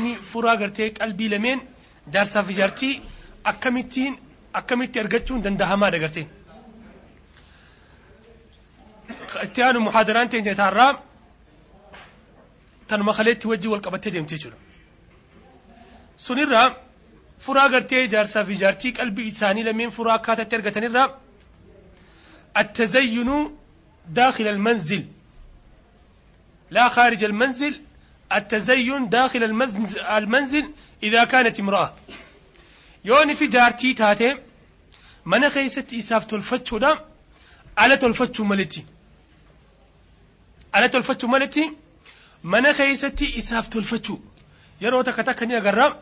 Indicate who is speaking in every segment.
Speaker 1: furaa gartee qalbii lameen jaarsaa fi jaartii akkamittiin akkamitti argachuun dandahamaadha gartee. Itti muhaadaraan teenya taarraa tanuma kaleetti wajji wal qabattee deemtee jiru. Sunirraa furaa gartee jaarsaa fi jaartii qalbii isaanii lameen furaa akkaatatti argatanirraa التزين داخل المنزل لا خارج المنزل التزين داخل المنزل إذا كانت امرأة. يوني في دارتي تاتي. من خيست إساف تلفتش دا على تلفتش ملتي. على تلفتش ملتي. من خيست إساف تلفتش يرو تكتاك نيا غرام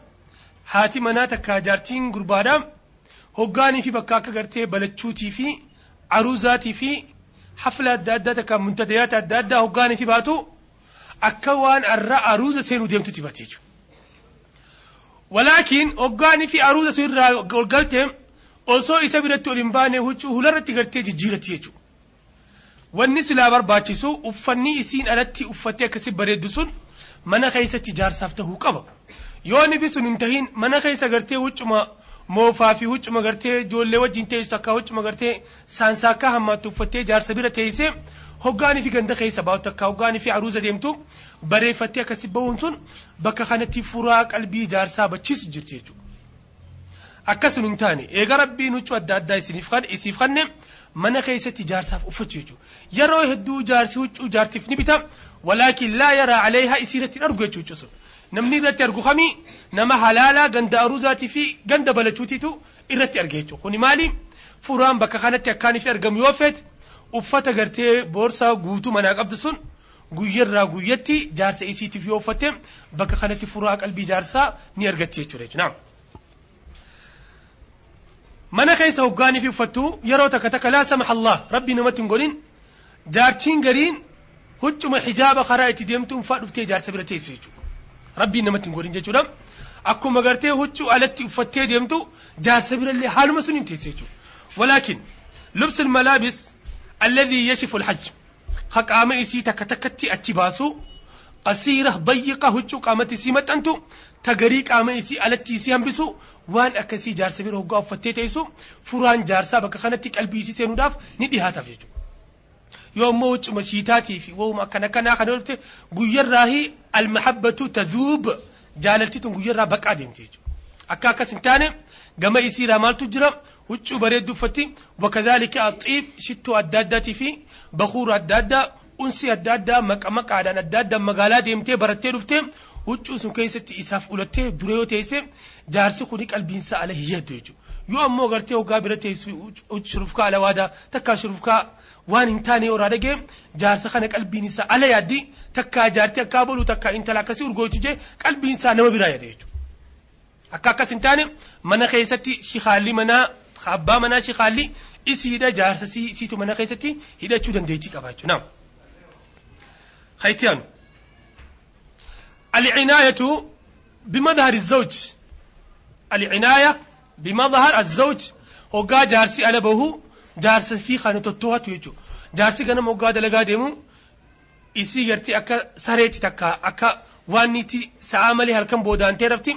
Speaker 1: هاتي منا تكا جارتين غربادا هقاني في بكاكا غرتي بلتشوتي في عروزاتي في حفلات دادة تكا منتديات دادة هقاني في باتو. Akka waan arra aruuza seenuu deemtutti bate jechuudha. Walaakiin hoggaanii fi aruuza sun irraa ol galte osoo isa biratti ol hin baane huccuu hularratti gartee jijjiiratti jechuudha. Wanni silaa barbaachisu uffanni isiin alatti uffattee akkasi bareeddu sun mana keessatti jaarsaaf ta'uu qaba. Yoon ifi sun hin tahin mana keessa gartee huccuma moofaa fi huccuma gartee ijoollee wajjin teessu akka huccuma gartee saansaa akka hammaattu uffattee jaarsa bira teessee hoggaanii fi ganda keessa baatu akka hoggaanii fi aruuza deemtu bareeffattee akkasi bahuun sun bakka kanatti furaa qalbii jaarsaa bachiisu jirti jechuudha. Akkasuma hin taane eega rabbiin huccuu adda addaa isiif kanne mana keessatti jaarsaaf uffachuu jechuudha. Yeroo hedduu jaarsi huccuu jaartiif ni bita walaakin laa yaraa aleehaa isiirratti hin argu jechuudha. namni irratti argu kamii nama halaalaa ganda aruuzaatii fi ganda balachuutiitu irratti arge jechuudha. Kuni maali? Furaan bakka kanatti akkaaniif argamu yoo feete uffata gartee boorsaa guutuu manaa qabdu sun guyyarraa guyyatti jaarsa isiitiif yoo uffatte bakka kanatti furaa qalbii jaarsaa ni argatti jechuudha jechuudha. Mana keessa hoggaanii fi uffattu yeroo takka takka laa samaha Allah rabbi namatti hin godhin jaartiin gariin huccuma hijaaba karaa itti deemtuun faa dhuftee jaarsa bira teesse jechuudha. rabbiin namatti hin godhin jechuudha. Akkuma gartee huccuu alatti uffattee deemtu jaarsa birallee haaluma sun hin teesse jechuudha. Walaakin lubsi malaabis alladhii yashifu alhajj ha qaama isii takka takkatti achi baasu qasiira bayyiqa huccuu qaamatti isii maxxantu tagarii qaama isii alatti isii hambisu waan akkasii jaarsa bira hoggaa uffattee teessu furaan jaarsaa bakka kanatti qalbii isii seenuudhaaf ni dhihaataaf jechuudha. yoo ammoo huccuma shiitaatii fi wooma akkana kanaa kana dhufte guyyarraahi almahabbatu tazuub jaalaltituun guyyarraa baqaa deemti jechuudha. Akka akkas hin taane gama isiirraa maaltu jira huccuu bareedduu uffatti wakadhaalika axiib shittoo adda addaatii fi bakuura adda addaa unsi adda addaa maqa maqaadhaan adda addaa magaalaa deemtee barattee dhufte huccuu sun keessatti isaaf ulattee dura yoo teesse jaarsi kuni qalbiinsa ala hiyyaddu jechuudha. Yoo ammoo gartee hoggaa bira teessu shurufkaa alawaadaa takkaa shurufkaa waan hin taane yoo irraa dhagee jaarsa kana qalbiin isaa ala yaaddi takkaa jaartii akka bolu takkaa intala akkasii urgoochi jee qalbiin isaa nama biraa yaade jechuudha. Akka akkas hin taane mana keessatti shikaalli manaa abbaa manaa shikaalli isiidha jaarsa isiitu mana keessatti hidhachuu dandeettii qaba jechuudha. Khaytiyaan. العناية بمظهر الزوج العناية بمظهر الزوج هو جارسي على بهو jaarsa fi kana totto'atu jechuudha. Jaarsi ganama hoggaa dalagaa deemu isii gartee akka sareetti takka akka waan itti sa'aa malee halkan boodaantee rafti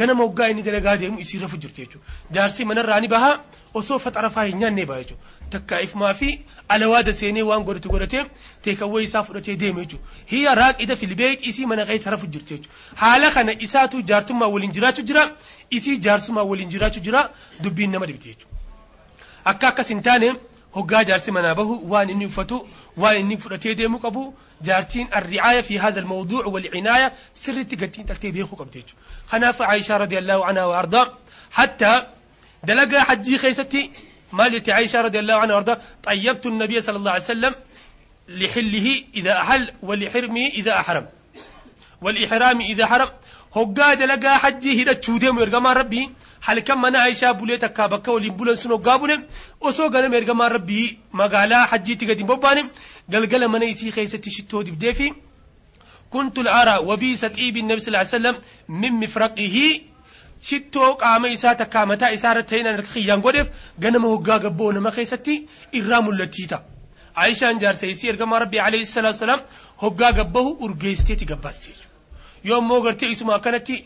Speaker 1: ganama hoggaa inni dalagaa deemu isii rafu jirti jechuudha. Jaarsi manarraa ni baha osoo faxarafaa hin nyaannee baha jechuudha. Takka ifumaa fi alawaada seenee waan godhatu godhatee teekawwee isaa fudhatee deeme jechuudha. Hiyya raaqida filbeeq isii mana keessa rafu jirti jechuudha. Haala kana isaatu jaartummaa waliin jiraachuu jira isii jaarsummaa waliin jiraachuu jira dubbiin nama dhibti jechuudha. akka akkas hin taane bahu waan inni uffatu waan inni fudhatee deemuu qabu jaartiin arricaaya fi hada almawduuc walcinaaya sirritti gattiin taltee beekuu qabdi jechuudha kanaaf aayishaa radiyallahu anhaa wa ardaa hatta dalagaa hajjii keessatti maal jetti aayishaa radiyallahu anhaa wa ardaa xayyabtu النبي صلى الله عليه وسلم لحله إذا أحل ولحرمه إذا أحرم والإحرام إذا حرم hoggaa dalagaa hajjii hidhachuu deemu ergamaan rabbii halkan mana Aishaa bulee takkaa bakka waliin bulan sun hoggaa bule osoo ganama ergamaan rabbii magaalaa hajjiitti gadi hin bobbaane galgala mana isii keessatti shittoo dibdee fi كنت الأرى وبيس طيب النبي صلى الله عليه وسلم من مفرقه isaa takkaa mataa isaa irratti ta'in khiyyaan godheef ganama hoggaa gabboo nama keessatti irraa mul'achiita. Aayishaan jaarsa isii ergamaa rabbii alayhi salaatu salaam hoggaa gabbahu urgeessiteeti gabbaasti jechuudha. yoommoo gartee isuma akkanatti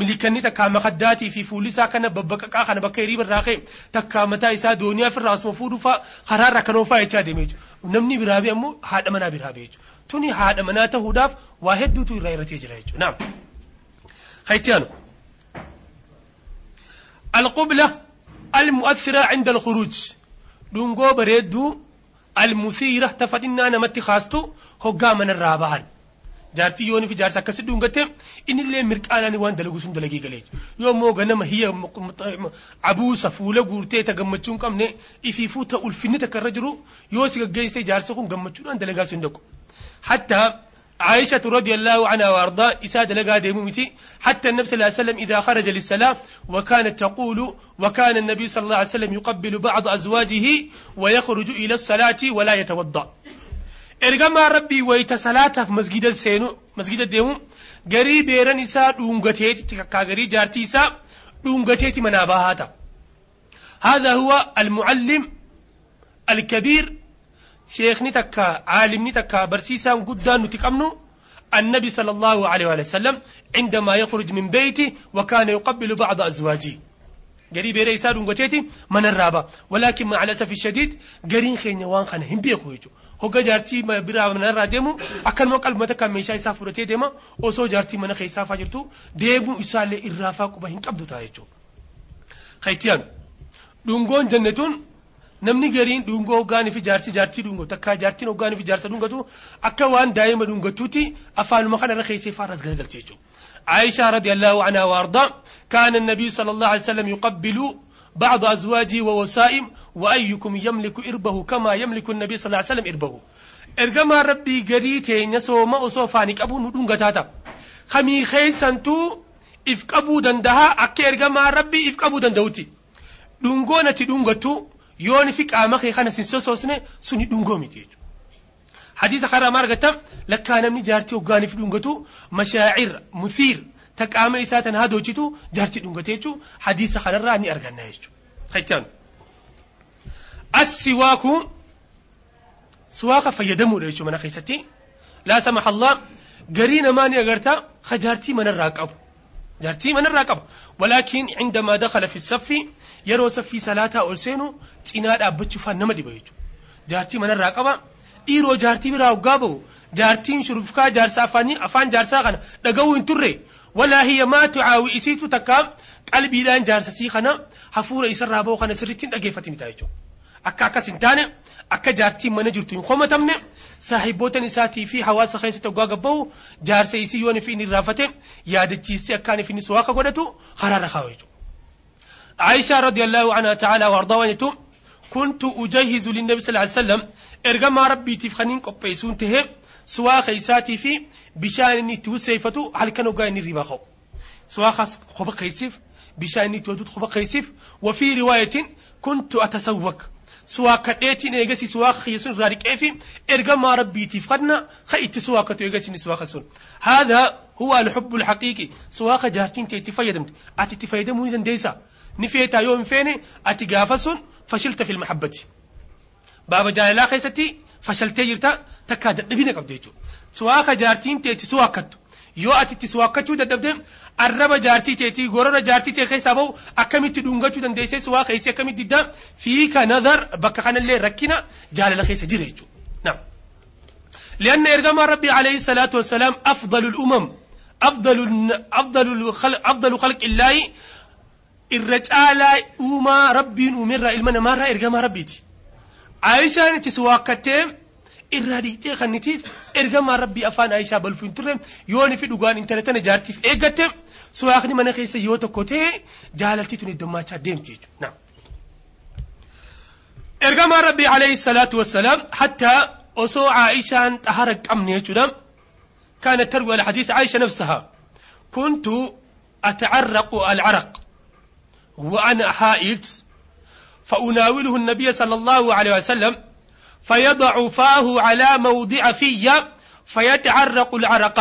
Speaker 1: milikanni takkaama kaddaatii fi fuulli isaa kana babbaqaqaa kana bakka hiriiba irraa ka'e takkaamataa isaa doonii ofirraa asuma fuudhuufaa karaarra akkanoo faayichaa deemee jechuudha namni biraa bee ammoo haadha manaa biraa bee jechuudha tuni haadha manaa ta'uudhaaf waa hedduutu irraa irratee jira jechuudha naam. Kayitiyaanu. Alqubla almu'athiraa cinda alkhuruuj dhungoo bareedduu almusiira tafadhinnaa namatti kaastu hoggaa manarraa bahan. Jaartii yoon fi jaarsa akkasi dhungate innillee mirqaanaan waan dalagu sun dalagee galee yoo immoo ganama hiya abuusa fuula guurtee ta gammachuu hin qabne ifiifuu ta ulfinni takka irra jiru yoo si gaggeessite jaarsa kun gammachuudhaan dalagaa sun dhaqu hatta عائشة رضي الله عنها وأرضاه إساد لقى ديمومتي حتى النبي صلى الله عليه وسلم إذا خرج للسلام وكانت تقول وكان النبي صلى الله عليه وسلم يقبل بعض أزواجه ويخرج إلى الصلاة ولا يتوضأ ergamaa rabbii wayita salaataaf masgida seenu masgida deemu garii beeran isaa dhuungateeti kakkaa garii jaartii isaa dhuungateeti manaa bahaa ta'a هذا هو المعلم الكبير شيخني تكا عالمني تكا برسيسا قدان نتقمنو النبي صلى الله عليه وسلم عندما يخرج من بيته وكان يقبل بعض أزواجه garii beera isaa dhungateeti manarraa ba'a walaakin macaala safi shadiid gariin keenya waan kana hin beeku jechuudha hogga jaartii biraa manarraa deemu akkanuma qalmata kan meeshaa isaa fudhatee deema osoo jaartii mana keessaa faa jirtu deemuu isaallee irraa faa quba hin qabdu ta'a jechuudha. Kayitiyaan dhungoon jannatuun namni gariin dhungoo hoggaanii fi jaartii jaartii dhungoo takkaa jaartiin hoggaanii fi jaarsa dhungatu akka waan daa'ima dhungatuutti afaanuma kanarra keessee faa irraas garagalchee jechuudha. عائشة رضي الله عنها وأرضا كان النبي صلى الله عليه وسلم يقبل بعض أزواجه ووسائم وأيكم يملك إربه كما يملك النبي صلى الله عليه وسلم إربه. إرغم ربي قريت نسو ما أصو أبو ندون قتاتا. خمي خيل سنتو إف أبو دندها أكي إرغم ربي إف أبو دندوتي. دونغونة دونغتو يوني فيك آمخي خانسين سوسوسني سوني دونغومي تيجو. حديث خرا مارغتا لكا نمني جارتي وغاني في دونغتو مشاعر مثير تقام إساتن هادو جتو جارتي دونغتيجو حديث خرا راني أرغنا يجو خيتان السواك سواك فيدمو ليجو من خيستي لا سمح الله قرينا ماني أغرتا خجارتي من الراقب جارتي من الراقب ولكن عندما دخل في الصف يرو صفي صلاة أولسينو تيناد أبتشو فنمدي بيجو. جارتي من الراقب dhiiroo jaartii biraa hoggaa bahu jaartiin shurufkaa jaarsa afaan jaarsaa kana dhaga'uu hin turre walaa hiyya maatu caawi isiitu takka qalbiidhaan jaarsasii kana hafuura isarraa bahu kana sirriitti hin dhageeffatin ta'a jechuudha akka akkas hin taane akka jaartiin mana jirtu hin komatamne saahibootan isaatii fi hawaasa keessatti hoggaa gabbahu jaarsa isii yoon ifin irraafate yaadachiisee akkaan ifin waaqa godhatu haraara kaa'u jechuudha. Aayishaa radiyallahu anha ta'ala wardaa waan jettu kuntu ujahizu linnabi sallallahu alaihi wasallam ergamaa rabbiitiif kaniin qopheessuun tahee suwaa keeysaatii fi bishaan inni itti wusseeffatu halkan ogaa inni riba qabu suwaa kaas qoba keeysiif bishaan inni itti watutu qoba keeysiif wafii riwaayatiin kuntu atasawwak suwaa kadheetiin eegasi suwaa kiyyasun irraa dhiqee fi ergamaa rabbiitiif kadna ka itti suwaakatu eegasi inni suwaa sun haadha huwa alxubbu alxaqiiqi suwaa jaartiin tee itti fayyadamte ati itti fayyadamuu ni dandeessa ni feetaa yoo hin feene ati gaafa sun fashilta fi lmahabbati baaba jaalalaa keessatti fashaltee jirta takkaa dadhabina qabdu jechuudha. Suwaaka jaartiin teetti suwaakkattu yoo ati itti suwaakkachuu dadhabde arraba jaartii teetii gorora jaartii tee keessaa bahu akkamitti dhungachuu dandeessee suwaa keessi akkamitti diddaa fiika nazar bakka kanallee rakkina jaalala keessa jira jechuudha. لأن إرجام ربي عليه الصلاة والسلام أفضل الأمم أفضل أفضل الخلق أفضل خلق الله الرجال أوما ربي أمر إلمنا مرة إرجام ربيتي عائشة عائشان تسواكتي إرادتي خنتيف إرغا ما ربي أفان عائشة بلفين ترم يوني في دوغان انترنت نجارتيف إيغتم سواخني من خيسة يوتو كوتي جالتي تني دماتا ديم تيجو نعم إرغا ما ربي عليه الصلاة والسلام حتى أصو عائشان تحرك أمني دم كانت تروى الحديث عائشة نفسها كنت أتعرق العرق وأنا حائلت فأناوله النبي صلى الله عليه وسلم فيضع فاه على موضع في فيتعرق العرق.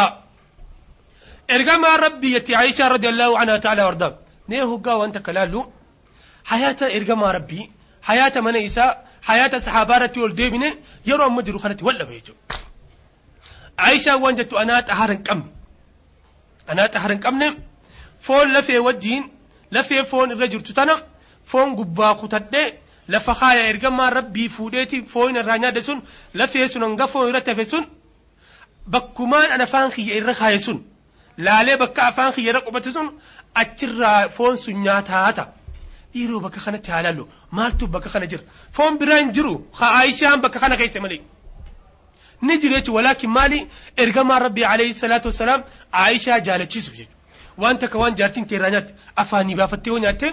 Speaker 1: إرقام ربي يتي عائشة رضي الله عنها تعالى وارضاه. نيه قاوة أنت كلالو. حياة إرقام ربي حياة من إيسا حياة صحابارتي والديبنة يرى مدر خلتي ولا بيجو. عائشة وانجت أنا تهارن كم. xahara hin qabne foon lafee wajjiin lafee foon irra jirtu tana foon gubbaa kutadhee lafa kaaya ergamaan rabbii fuudheeti foon irraa nyaadde sun lafee sun hanga foon irratti hafe sun bakkumaan an afaan kiyya irra kaaye sun laalee bakka afaan kiyya irra qubate sun achirraa foon sun nyaataa ta'a. dhiiroo bakka kanatti haa laallu maaltu bakka kana jira? Foon biraa hin jiru? Haa aayishaan bakka kana keessa malee. Ni jiru jechuun walaakin maali? Ergamaan rabbii alayhi salaatu wasalaam aayishaa jaalachiisuuf jechuudha. Waan takka waan jaartiin tee irraa nyaatte afaanii baafattee yoo nyaatte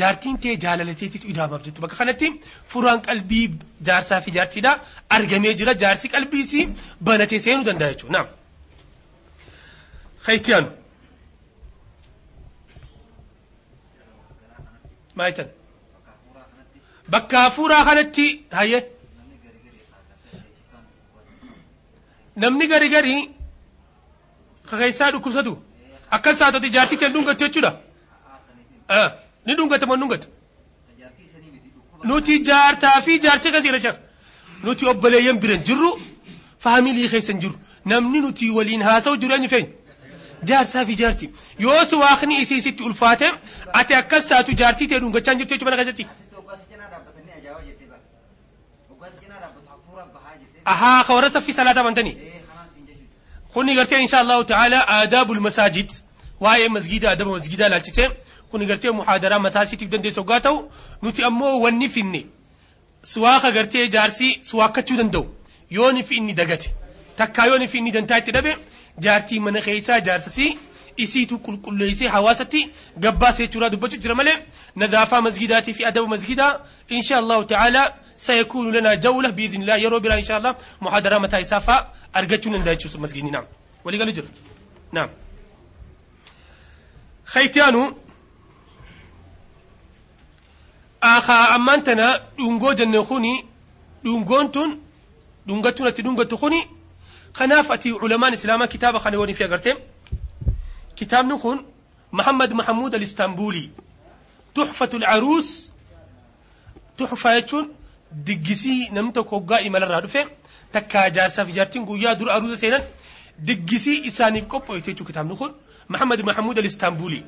Speaker 1: jaartiin tee jaalalateetitu idaamaaf jettu bakka kanatti furaan qalbii jaarsaa fi jaartiidha argamee jira jaarsi qalbiisii banatee seenuu danda'a jechuudha naam. Khaytiyaanu. maayitan bakka hafuuraa kanatti hayye namni gari gari kakeessaa dhukkubsatu akkas taatoti jaartii ta'e dhungatu jechuudha ni dhungata moo dhungata nuti jaartaa fi jaarsi kasii irra nuti obboleeyyan biran jirru faamilii keessan jiru namni nuti waliin haasa'u jiru eenyu feenya jaarsaa fi jaartii yoo waaqni isii sitti ulfaate ati akkas taatu jaartii ta'e dhungachaa jirtu jechuudha mana keessatti. Ahaa ka warra saffii salaataa amantanii. Kuni gartee insha Allahu ta'ala aadaabul masaajid waa'ee masgiida adaba masgiidaa laalchisee kun gartee muhaadaraa mataa siitiif dandeessu hoggaa ta'u nuti ammoo wanni finne suwaaqa gartee jaarsi suwaakkachuu danda'u yoo ni finni dagate. Takkaa yoo ni finni dantaa itti dhabe jaartii mana keessaa jaarsasii isiitu qulqulleessee hawaasatti gabbaasee jechuudha dubbachuu jira malee nadaafaa masgidaatii fi adaba masgidaa insha allahu ta'ala sayakunu lana jawla biidhnillah yeroo biraa insha allah muhaadaraa mataa isaa faa argachuu danda'a jechuudha masgidni. Naam. Waliigalu jira naam. Khaytiyaanu نعم ولي قالوا جر نعم خيتيانو آخا أمانتنا دونغو جنخوني دونغونتون دونغتون تدونغتخوني خنافتي علماء الإسلام كتاب خنواني في أغرتين كتاب نخون محمد محمود الإسطنبولي تحفة العروس تحفة diggisii namni tokko hoggaa imalarraa dhufe takkaa jaarsaa fi jaartiin guyyaa dura aruusa seenan diggisii isaaniif qopheessu jechuudha kitaabni kun Muhammad Mahamuud al-Istaanbuli.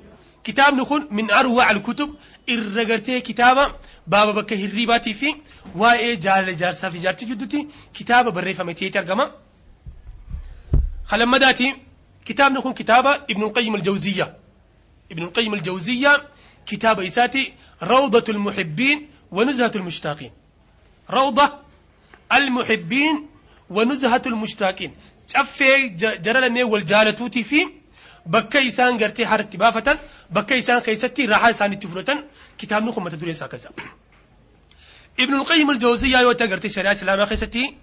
Speaker 1: كتاب كون من أروع الكتب الرجرته كتابا بابا بكه هريباتي في واي جال جار سافي جارتي جدتي كتابا بريفة متيت أرجمة خلما مداتي كتاب كون كتابا ابن القيم الجوزية. ابن القيم الجوزية كتابة إساتي روضة المحبين ونزهة المشتاقين. روضة المحبين ونزهة المشتاقين. تفي جرالني والجالة توتي فيه bakka isaan gartee haratti baafatan bakka isaan keessatti raaxaa isaanitti fudhatan kitaabni kun mata kaza. ابن القيم الجوزية يوتا شريعة الإسلام خيستي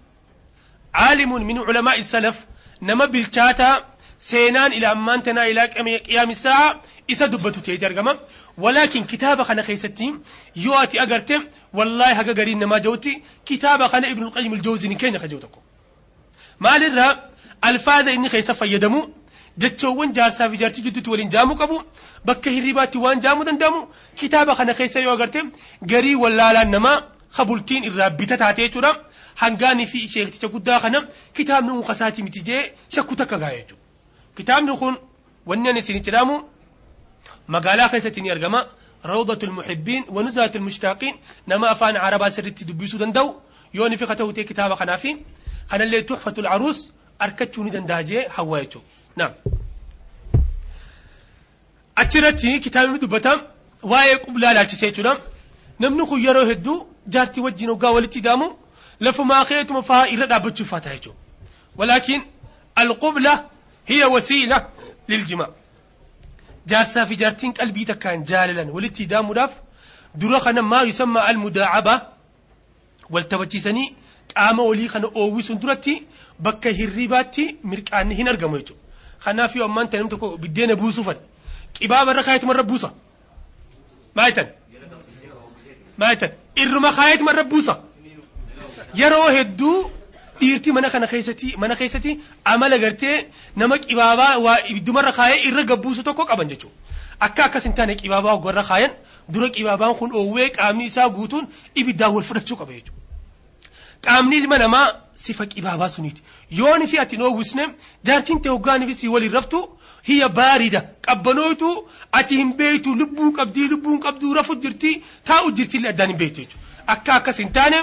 Speaker 1: عالم من علماء السلف نما بالشاتا سينان إلى أمانتنا إلى قيام الساعة إسا دبتو أرقما ولكن كتابة خنا خيستي يواتي أقرتم والله هقا قرين نما جوتي كتابة خنا ابن القيم الجوزي نكين خجوتكم ما للرا الفاذا إني خيسا فيدمو jechoowwan jaarsaa fi jaartii jidduutti waliin jaamuu qabu bakka hirribaatti waan jaamuu danda'amu kitaaba kana keessa yoo agarte garii wallaalaan namaa kabultiin irraa bita taate jechuudha hangaanii fi sheekticha guddaa kana kitaabni kun kasaati miti jee shakku takka gaa jechuudha. kitaabni kun wanni ani isinitti dhaamu magaalaa keessatti ni argama rawdatul muhibbiin wa nuzaatul mushtaaqiin nama afaan arabaa sirriitti dubbisuu danda'u yoo ni fi kata'u ta'e kitaaba kanaa fi kanallee tuxfatul aruus arkachuu ni danda'a jee hawwa jechuudha. نعم. أشرتي كتاب مدو بتم واي قبلا لا تسيتنا نمنو خيرو هدو جارتي وجينو قاولتي دامو لف ما خيت مفا إرد ولكن القبلة هي وسيلة للجماع. جارسا في جارتين قلبي تكان جاللا ولتي دامو داف. دروخنا ما يسمى المداعبة. والتوجي سني قام ولي خنا اووي سندرتي بكه هرباتي مركان هنا رغمو kanaaf yoo ammaan ta'e namni tokko biddeena buusuufan qibaaba irra kaayeetuma irra buusa maayitan maayitan irruma kaayeetuma irra buusa yeroo hedduu dhiirti mana kana keessatti mana keessatti amala gartee nama qibaabaa waa ibiddumarra kaayee irra gabbuusu tokko qaban jechuudha akka akkas hin taane qibaabaa ogorra kaayan dura qibaabaan kun dhoowwee qaamni isaa guutuun ibiddaan wal fudhachuu qaba jechuudha qaamni ilma namaa sifa qibaabaa suniiti yooni fi ati dhoowwisne jaartiin ta'e hoggaanii fi si waliin raftu hiya baarida qabbanootu ati hin beektu lubbuu qabdii lubbuun qabduu rafu jirti taa'u jirti illee addaan hin beektu jechuudha akka akkas hin taane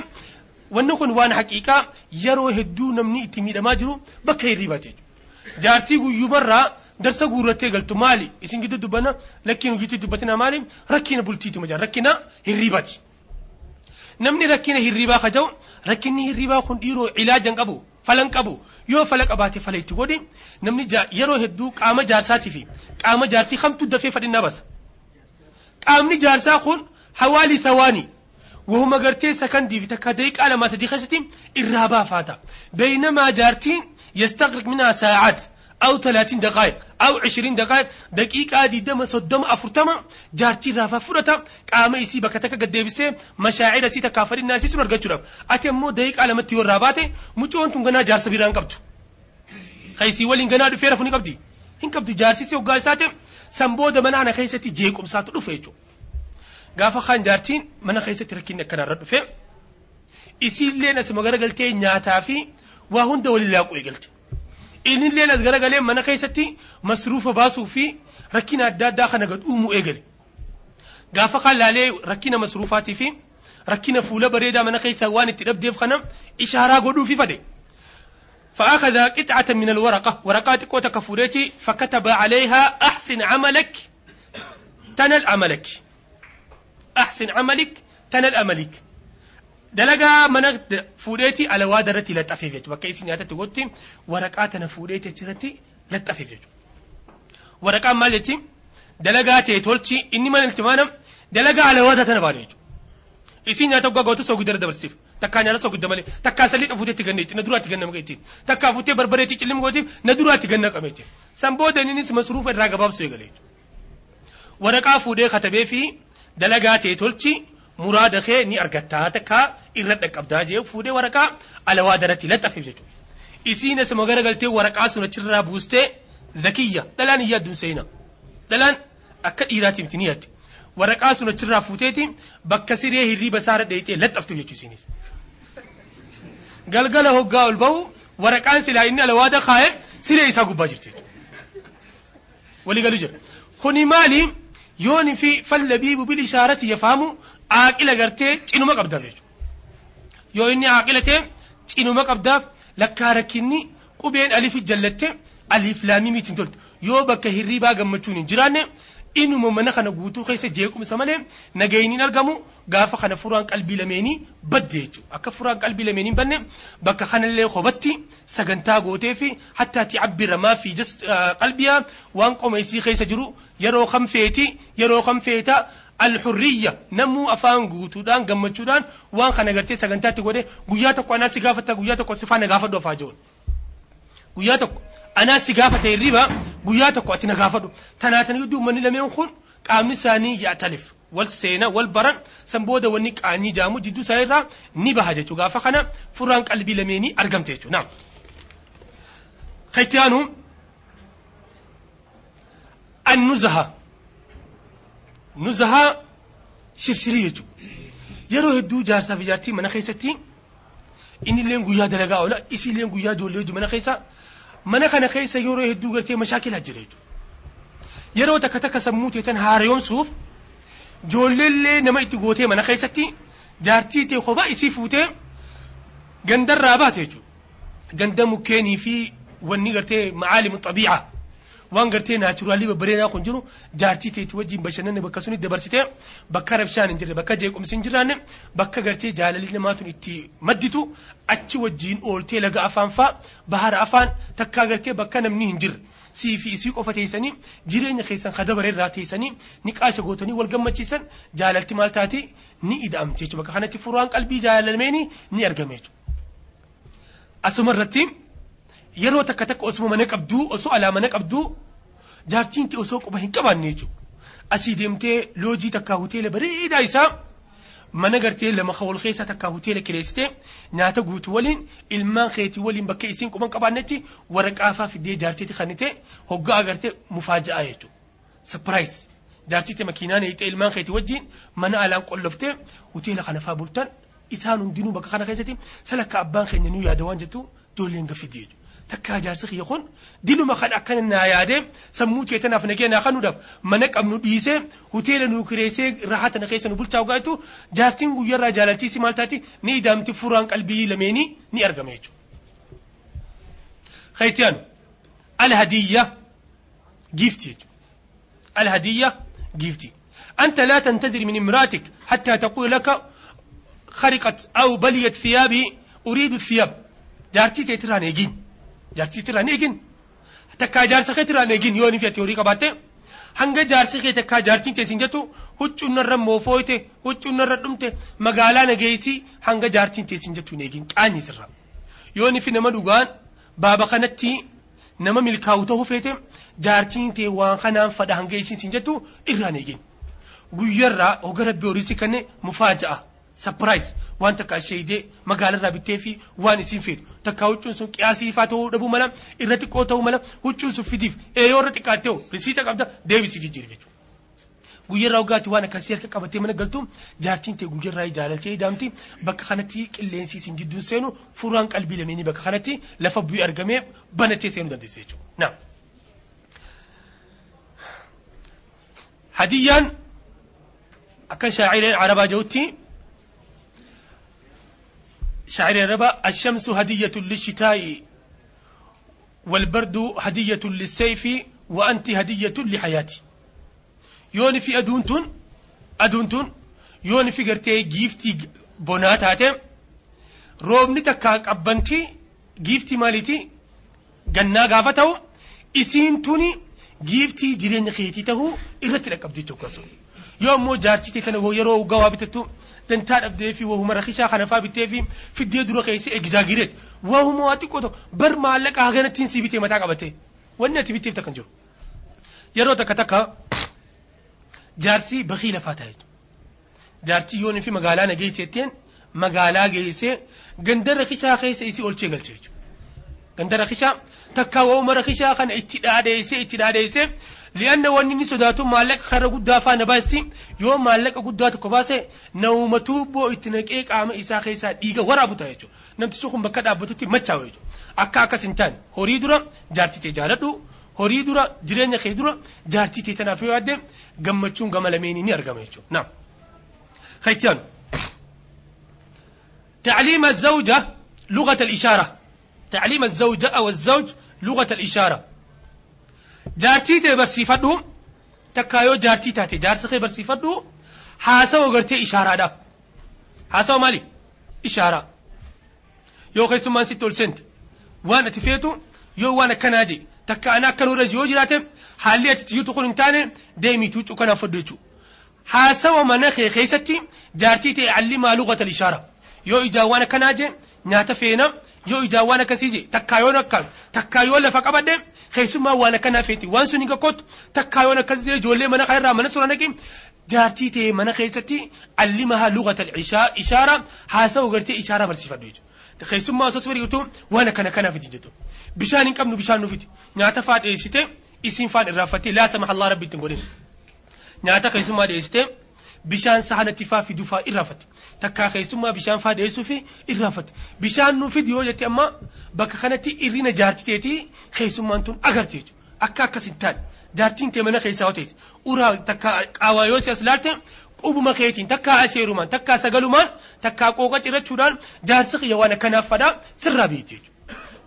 Speaker 1: wanni kun waan haqiiqaa yeroo hedduu namni itti miidhamaa jiru bakka hirribaati jechuudha jaartii guyyumarraa darsa guurrattee galtu maali isin gidduu dubbanna lakkiin hojiitti dubbatina maali rakkina bultiituma jira rakkina hirribaati. Namni rakkina hirribaa ka ta'u rakkinni hirribaa kun dhiiroo ilaajan qabu falan qabu yoo fala qabaate fala itti godhi namni yeroo hedduu qaama jaarsaatii fi qaama jaartii kamtu dafee fadhinnaa basa qaamni jaarsaa kun hawaali thawaani wahuma gartee sakandii fi takka daqiiqaa lamaa sadii keessatti irraa baafaata beeynamaa jaartiin yastaqriq minhaa saa'aat أو 30 دقائق أو 20 دقائق دقيقة دي دم صدم أفرتما جارتي رافا فرتا قام يسي بكتك قد ديبسي مشاعر سي تكافر الناس سنور قد أتمو دقيقة على متي والراباتي مجون تنغنا جار سبيران قبتو خيسي ولين غنا دفيرا فني قبدي هن قبدي جارسي سي وقال ساتي سنبود من أنا خيستي جيكم ساتو دفيجو gaafa kaan jaartiin mana keessatti rakkinni akkanarra dhufe isiilleen asuma garagaltee nyaataa fi waa hunda walii laaquu eegalte إن الليلة قال قال ما نخيستي مصروفة باسو في ركينا الداد داخل نقد أمو إيجل قافا قال لالي ركينا مصروفاتي في ركينا فولا بريدة ما نخيسة وان تلب ديف خنم إشارة قدو في فدي فأخذ قطعة من الورقة ورقات ورقاتك وتكفوريتي فكتب عليها أحسن عملك تنل عملك أحسن عملك تنل عملك dalagaa mana fuudheeti alawaa irratti laxxafeef jechuudha bakka isin nyaatatti gotti waraqaa tana fuudheeti achirratti laxxafeef jechuudha. Waraqaan maal jetti dalagaa ta'e tolchi inni mana itti maanam dalagaa alawaa tana baadhu jechuudha. Isin nyaata guggaa gootu soogidda dabarsiif takkaa nyaata soogidda malee takkaa salli fuuteetti ganne na duraatti ganna maqaa ittiin takkaa fuutee barbareetti cillim gootiif na duraatti ganna qame jechuudha. San booda innis masruufa irraa gabaabsu eegale. Waraqaa fuudhee katabee fi dalagaa ta'e tolchi muraada kee ni argattaa takka irra dhaqqabdaa jee fuudhee waraqaa alawaa daratti laxxafeef jechuudha. Isiin asuma garagaltee waraqaa sun achirraa buustee zakiyya dhalaan hin yaaddu seena. Dhalaan akka dhiiraati miti ni yaaddi. Waraqaa sun achirraa fuuteeti bakka siree hirriiba isaarra dheeyitee laxxaftu jechuudha isiinis. Galgala hoggaa ol bahu waraqaan silaa inni alawaada kaa'e siree isaa gubbaa jirti. Walii galu jira. Kuni maali? Yooni fi fallabiibu bil ishaarati yafaamu aaqila gartee cinuma qabdaaf jechuudha. Yoo inni aaqila ta'e cinuma qabdaaf lakkaa rakkinni qubeen alifi jallatte aliif laamii miitiin toltu. Yoo bakka hirriibaa gammachuun hin jiraanne inuma mana kana guutuu keessa jeequmsa malee nagayni hin argamu gaafa kana furaan qalbii lameenii badde jechuudha. Akka furaan qalbii lameenii banne bakka kanallee qobatti sagantaa gootee fi hattaati abbira maa fi qalbiyaa waan qoma isii keessa jiru yeroo kam feeti yeroo kam feeta alxurriyya namuu afaan guutuudhaan gammachuudhaan waan kana gartee sagantaatti godhe guyyaa tokko anaa si gaafata guyyaa tokko si faana gaafadhu afaa jiru. Guyyaa tokko anaa si gaafata hirriba guyyaa tokko ati na gaafadhu tanaatanii gidduu manni lameen kun qaamni isaanii yaatalif wal seena wal baran san booda wanni qaanii jaamu jidduu isaa irraa ni baha jechuu gaafa kana furaan qalbii lameenii argamte jechuu naam. Kaytiyaanu annuzaha nuzaha shirsirii jechuudha yeroo hedduu jaarsaa fi jaartii mana keessatti inni illee guyyaa dalagaa oola isi illee guyyaa ijoollee mana keessa mana kana keessa yeroo hedduu gartee mashaakilaa jira jechuudha yeroo takka takka sammuu teetan haarayomsuuf ijoolleellee nama itti gootee mana keessatti jaartii tee kophaa isii fuutee gandarraa baate jechuudha ganda mukkeenii fi wanni gartee macaalimu xabiica waan gartee naachuraalii babbareedaa kun jiru jaartii teetti wajjin bashannanne bakka suni dabarsitee bakka rabshaan hin jirre bakka jeequmsi hin jiraanne bakka gartee jaalalli namaatun itti madditu achi wajjin ooltee laga afaan faa bahara afaan takkaa gartee bakka namni hin jirre sii fi isii qofa teessanii jireenya keessan ka dabareerraa teessanii ni qaasha gootanii wal gammachiisan jaalalti maal taati ni ida'amte jechuudha bakka kanatti furaan qalbii jaalalameenii ni argame jechuudha. Asuma irratti yeroo takka takka osoo mana qabduu osoo alaa mana qabduu jaartiin ta'e osoo quba hin qabaanne jechuudha. Asii deemtee loojii takkaa hoteela bareedaa isaa mana gartee lama wal keessaa takkaa hoteela kireessitee nyaata guutuu waliin ilmaan keetii waliin bakka isiin quban qabaannetti waraqaafaa fiddee jaartiitti kannite hoggaa agartee mufaaja'a jechuudha. Sapiraayis jaartiitti makiinaan hiixee ilmaan keetii wajjin mana alaan qolloftee hoteela kana faa bultan isaan hundinuu bakka kana keessatti salakka abbaan keenya nuu yaada waan jettu ijoolleen gaffiddi jechuudha. Takka jaarsi kiyya kun diluma kan akkana naa yaadee sammuu kee tanaaf nagee naa kanuudhaaf mana qabnu dhiisee hoteela nuu kireessee raahaa tana keessa nu bulchaa ogaatu jaartiin guyyarraa jaalalchiisi maal taati ni idaamti furaan qalbii lameenii ni argama jechuudha. Alhadiyya giifti jechuudha. الهدية جيفتي أنت لا تنتظر من امرأتك حتى تقول لك خرقت أو بليت ثيابي أريد الثياب جارتي jaarsi irraa ni eegin takkaa jaarsa kee irraa ni eegin yoo inni fi horii qabaatte hanga jaarsi kee takkaa jaartiin teessin jettu huccuu narra moofooyte huccuu narra dhumte magaalaa nageessii hanga jaartiin teessin jettu ni eegin qaanyi sirra yoo inni fi nama dhugaan baaba kanatti nama milkaa'u ta'uu feete jaartiin tee waan kanaan fadha hanga isiin jettu irraan eegin guyyarraa hogara biyyoorisi kanne mufaaja'a sapiraayiz waan takka ishee idee magaalarraa bittee fi waan isiin feetu takka huccuun sun qiyaasiifaa ta'uu dhabuu mala irra xiqqoo ta'uu mala huccuun sun fidiif eeyoo irra xiqqaattee risiita qabda deebisii jijjiirri jechuudha. Guyyarraa hogaatti waan akkasii harka qabattee mana galtu jaartiin tee guyyarraa jaalaltee daamti bakka kanatti qilleensi isin gidduun seenu furaan qalbii lameenii bakka kanatti lafa bu'ee argamee banattee seenuu dandeesse jechuudha. hadiyyaan akka shaacireen arabaa jirutti shaacireen arabaa ashamsu hadiyyatun lishitaa'i والبرد هدية للسيف وأنت هدية لحياتي يوني في أدونتون أدونتون يوني في قرتي جيفتي بونات هاتم روبني تكا قبنتي جيفتي مالتي قنا قافتو إسين توني giiftii jireenya keetii tahuu irratti dhaqqabdi jechuudha akkasuma yoo ammoo jaartitee tana yeroo gawaa bitattu dantaa dhabdee fi wahuma rakishaa kana faa bittee fi fiddee dura keessa egzaagireet wahuma waa xiqqoo ta'u bar maallaqa haganattiin si bitee mataa qabate wanni ati bitteef takkan jiru. Yeroo takka takka jaarsi bakii lafaa ta'e jaartii yoon fi magaalaa na geessetteen magaalaa geessee ganda rakishaa keessa isii olchee galchee jechuudha. ganda rakishaa takka wooma rakishaa kana itti dhaadheessee itti dhaadheessee li'anna wanni inni sodaatu maallaqa karra guddaa faana baasti yoo maallaqa guddaa tokko baase nauma tuubboo itti naqee qaama isaa keessaa dhiiga waraabu ta'a jechuudha namtichi kun bakka dhaabbatutti machaa'u jechuudha akka akkas hin taane horii dura jaartitee jaaladhu horii dura jireenya kee dura jaartitee tanaaf yoo yaadde gammachuun gama lameenii ni argama jechuudha naam خيتان تعليم الزوجة لغة الإشارة تعليم الزوجة أو الزوج لغة الإشارة جارتي تي برسيفدهم تكايو جارتي تاتي جارسخي برسيفدو حاسو غرتي إشارة دا حاسو مالي إشارة يو خيسو مان ستول سنت وأنا تفيتو يو وأنا كناجي takka ana akka nurra yoo jiraate haalli ati tiyyuu tokko hin taane deemiituu cukkanaaf fadhu jechuudha. Haasawa mana kee keessatti jaartii ta'e allimaa luqata ishaara yoo ijaan waan akkanaa jee nyaata feena yoo ijaan waan akkasii jee takkaayoon akkaan takkaayoon lafa qabadhe keessummaa waan akkanaa feeti waan sun hin gakkootu takkaayoon akkasii jee ijoollee mana kanarraa mana sura naqi jaartii ta'e mana keessatti allimaa luqata ishaara haasawa gartee ishaaraa barsiifadhu jechuudha. keessummaa osoo bari'utu waan akkana kanaaf iti jettu bishaan hin qabnu bishaan nuufiti nyaata faa dhiyeessite isiin faan irraaffattee laasa mahallaa rabbi ittiin godhin nyaata keessummaa dhiyeessite bishaan sahanatti faa fiduu faa irraaffatte takkaa keessummaa bishaan faa dhiyeessuu fi irraaffatte bishaan nuu fidi yoo jette amma bakka kanatti irrina jaartiteetii keessummaan tun agarte jechuudha akka akkas hin taane jaartiin tee mana keessaa yoo teesse uraa takka qaawaa yoo si as laalte qubuma keetiin takkaa asheerumaan takkaa sagalumaan takkaa qooqa cirachuudhaan jaarsi kiyya waan akkanaaf fadhaa sirraa beekti jechuudha.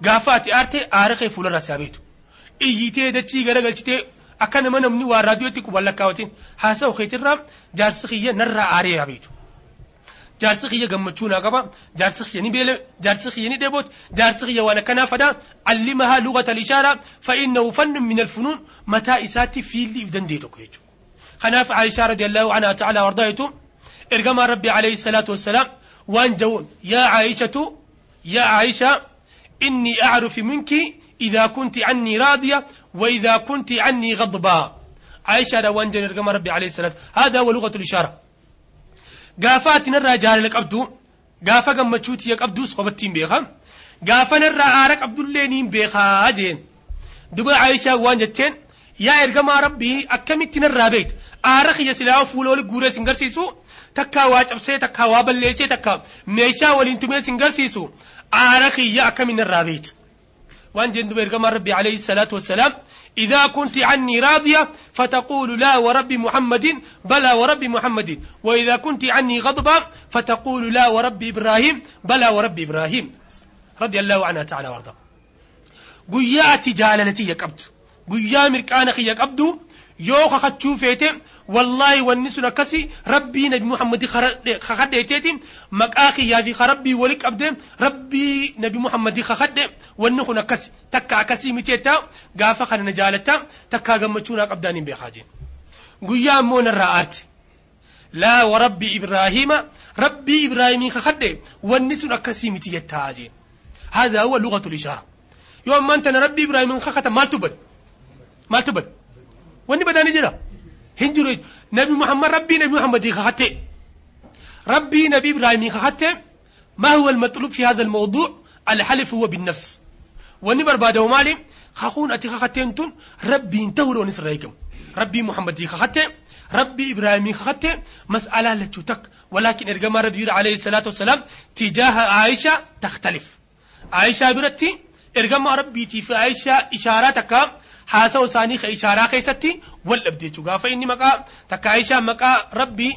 Speaker 1: Gaafa ati aarte aara kee fuularraa isaa beektu. Iyyitee dachii garagalchitee akka nama namni waan raadiyootti quban lakkaawwatiin haasa'u keetirraa jaarsi kiyya narraa aaree yaa beektu. Jaarsi kiyya gammachuu naa qaba, jaarsi kiyya ni beela, jaarsi kiyya ni dheeboot, jaarsi kiyya waan akkanaa fadhaa allimahaa lugata ishaaraa fa'innahu fannin min alfunuun mataa isaatti fiilli if danda'e tokko jechuudha. عائشة رضي الله عنها تعالى وارضايته ارقما ربي عليه الصلاة والسلام وان جون يا عائشة يا عائشة إني أعرف منك إذا كنت عني راضية وإذا كنت عني غضبا. عايشة روان جنر قمر ربي عليه الصلاة هذا هو لغة الإشارة. قافات نرى جاري لك أبدو قافة قم تشوتي لك أبدو سخبتين بيخا. قافة نرى عارك عبد الله نيم بيخا جين. دبا عايشة وان جتين يا إرقم ربي أكمي تنر رابيت عارك يسلاو فولو لك غوري سنگر سيسو. تكا واجب سي تكا وابل ليسي تكا ميشا والانتمي سنگر سيسو. عارك يا أكمي نر رابيت وان جند برغم ربي عليه الصلاة والسلام إذا كنت عني راضية فتقول لا ورب محمد بلى ورب محمد. وإذا كنت عني غضبة فتقول لا ورب إبراهيم بلى ورب إبراهيم. رضي الله عنها تعالى وارضاه. جالتي يقبت قيا مرقانا خي يقبدو يو خاتشو فيتي والله ونسونا كسي ربي نبي محمد خخد تيتي مك أخي يا في خربي ولك عبد ربي نبي محمد خخد والنخنا كسي تكا كسي متيتا غاف خن نجالتا تكا غمچونا قبداني بي خاجين غيا مون الرارت لا وربي إبراهيم ربي إبراهيم خخد والنسنا كسي متيتا جين هذا هو لغه الاشاره يوم ما انت ربي إبراهيم خخت ما تبد ما تبد وني بداني جرا هنجرو نبي محمد ربي نبي محمد دي خاتي ربي نبي إبراهيم خاتي ما هو المطلوب في هذا الموضوع الحلف هو بالنفس وني برباده ومالي خاخون اتي خاتين تون ربي انتورو نسرايكم ربي محمد دي خاتي ربي إبراهيم خاتي مساله لتوتك ولكن ارجما ربي عليه الصلاه والسلام تجاه عائشه تختلف عائشه برتي ergamaa rabbiitiif aayishaa ishaaraa takka haasa'u isaanii ka ishaaraa keessatti wal dhabde jechuudha gaafa inni maqaa takka aayishaa maqaa rabbii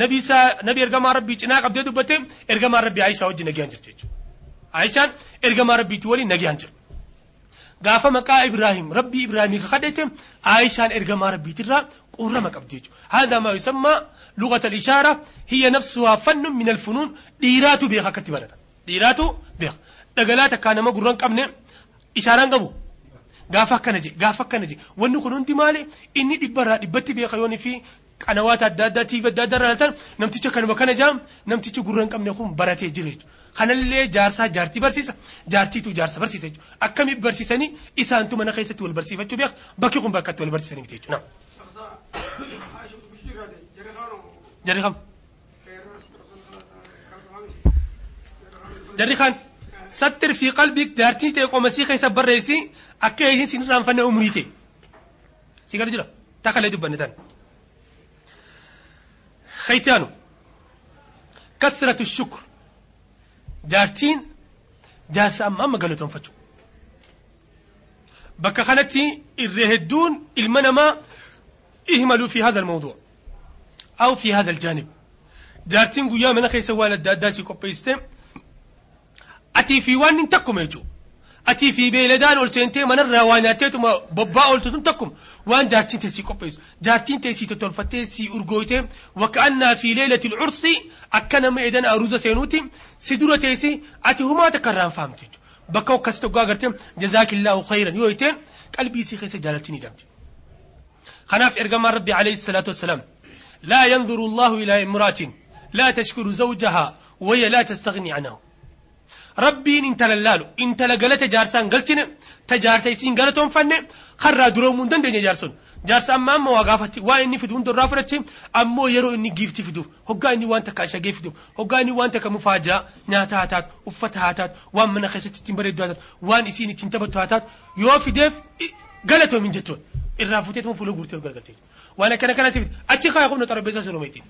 Speaker 1: nabii ergamaa rabbii cinaa qabdee dubbatte ergamaa rabbii aayishaa wajjin nagayaan jirti jechuudha aayishaan ergamaa rabbiitii waliin nagayaan jirti. gaafa maqaa ibraahim rabbii ibraahimii ka kadhate aayishaan ergamaa rabbiitirraa qurrama qabdi jechuudha haadha maa yusammaa luqata ishaara hiyya nafsuhaa fannun min alfunuun dhiiraatu beeka akkatti barata. Dhiiraatu beeka. Dhagalaata kaa nama gurran qabne ishaaraan qabu gaafa akkana je gaafa akkana je wanni kun hundi maali inni dhibbarraa dhibbatti beeka yooni fi qanawaata adda addaa tiiva adda addaa irraa namticha kanuma kana jaam namtichi gurra hin qabne kun baratee jira jechuudha. Kanallee jaarsaa jaartii barsiisa jaartiitu jaarsa barsiisa jechuudha. Akkamitti barsiisanii isaantu mana keessatti wal barsiifachuu beeka bakki kun bakka itti wal barsiisanii miti jechuudha. Jarri kam. Jarri kan. ستر في قلبك دارتي تي كو مسيخ يس بريسي اكاي سي نتام فني عمريتي سي غادي جلا تاخال دي بنتان خيتانو. كثرة الشكر. جارتين جاسا ما ما قالو تنفتو بكا خلتي الرهدون إلمنما إهملوا في هذا الموضوع. أو في هذا الجانب. جارتين قويا من خيسوال الداداسي كوبيستم أتي في وان تكم يجو. أتي في بيلدان أول سنتين من الرواناتي ما ببا أول تكم. وان جاتين تسي كوبيس. جاتين تسي تطلفتين سي أرغويتين وكأن في ليلة العرس أكنا ميدان أروز سينوتي. سدورة تسي أتي هما تكران فهمتين بكو كستو قاقرتين جزاك الله خيرا. يويتين قلبي سي خيسي جالتيني دمتين خناف إرغم ربي عليه الصلاة والسلام. لا ينظر الله إلى امرأة. لا تشكر زوجها. وهي لا تستغني عنه. Rabbiin intala laalu intala galata jaarsaan galchine ta jaarsa isiin galatoon fanne karraa duroomuu hin dandeenye jaarson jaarsa amma amma waa gaafatti waa inni fidu hunda irraa fudhache ammoo yeroo inni giifti fiduuf hoggaa inni waan takka ashagee fiduuf hoggaa inni waan takka mufaajaa nyaata haa taatu uffata haa taatu waan mana keessatti ittiin bareeddu haa taatu waan isiin ittiin taphattu haa taatu yoo fideef galatoomin jettoon. Irraa futeetuma fuula guurtee galgalte waan akkana kana sifit achi kaa humna xarabbeessaa soromeetiin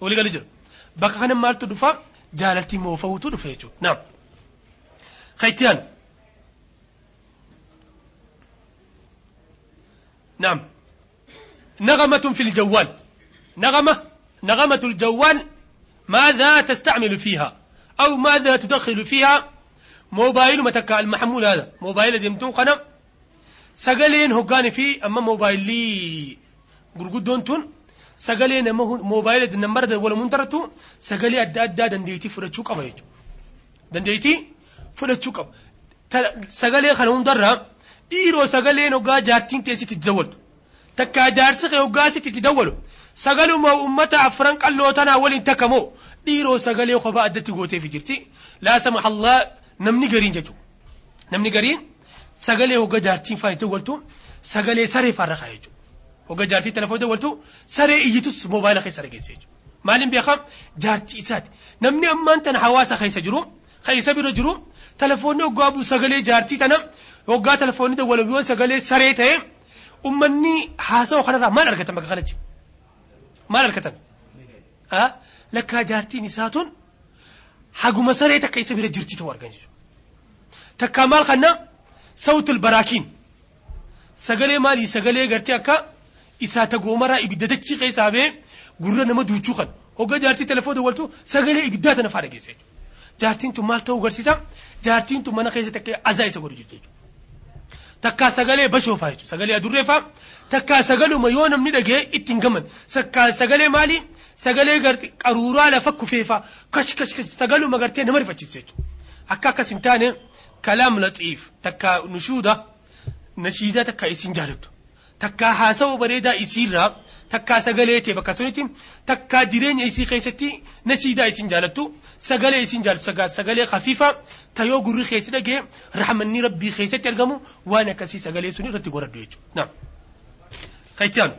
Speaker 1: walii gali jira. Bakka kana maaltu dhufaa jaalaltii moofa'uutu dhufe jechuudha. Naam. Khaytiyaan. نعم. نغمة في الجوال. نغمة نغمة الجوال ماذا تستعمل فيها؟ أو ماذا تدخل فيها؟ موبايل متكا المحمول هذا. موبايل ديمتون قنا سقلين هقاني فيه أما موبايل لي. قرقودون تون. Sagalee nama moobaayila nammara wal muntaratu sagalee adda addaa dandeettii fudhachuu qaba jechuudha. Dandeettii fudhachuu qaba. Sagalee kana hundarraa dhiiroo sagaleen hoggaa jaartiin teessitti itti dawwaltu. Takkaa jaarsi hoggaa sitti itti dawwalu. Sagaluma uummata afran qalloo tanaa waliin takka moo dhiiroo sagalee kophaa addatti gooteefi jirti. Laasama hallaa namni gariin jechuudha. Namni gariin sagalee hoggaa jaartiin faa itti dawwaltu sagalee saree faarra kaa jechuudha. Hogga jaartii telefoon dawwaltu saree iyyitus moobaayila keessa dhageesse jechuudha. Maaliin beekam jaartii isaati. Namni ammaan tana hawaasa keessa jiru kan isa bira jiru telefoonni hoggaa bu'u sagalee jaartii tana hoggaa telefoonni dawwalamu yoo sagalee saree ta'e ummanni haasawa kanarraa maal argatan bakka kanatti maal argatan lakkaa jaartiin isaa tun haguma saree takka isa bira jirti ta'u argan jechuudha takkaa maal kanna sawtul baraakiin sagalee maalii sagalee gartee akka isaa tagoomaraa ibidda dachii keessaa bee gurra nama duuchuu kan. Hogga jaartii telefoon dawwaltu sagalee ibiddaa tana faa dhageessa jechuudha jaartiin tun maal ta'uu agarsiisa jaartiin tun mana keessa takkee azaa isa godhu jechuudha. Takkaa sagalee bashoofaa jechuudha. Sagalee adurreefaa takkaa sagaluma yoo namni dhagee ittiin gaman. Takkaa sagalee maalii sagalee qaruuraa lafa kufeefaa kash kash kash sagaluma gartee nama rifachiisa jechuudha. Akka akkas hin taane kalaam laxiif takkaa nushuuda nashiidaa takkaa isin jaalattu takkaa haasawaa bareedaa isiirraa takkaa sagalee ta'e bakka sunitti takkaa jireenya isii keessatti nashiidaa isin jaalattu sagalee isin jaalattu sagalee khafiifa tayoo gurri keessi dhagee rahmanni rabbii keessatti argamu waan akkasii sagalee sun irratti goradhu jechuudha. Naam. Kaichaan.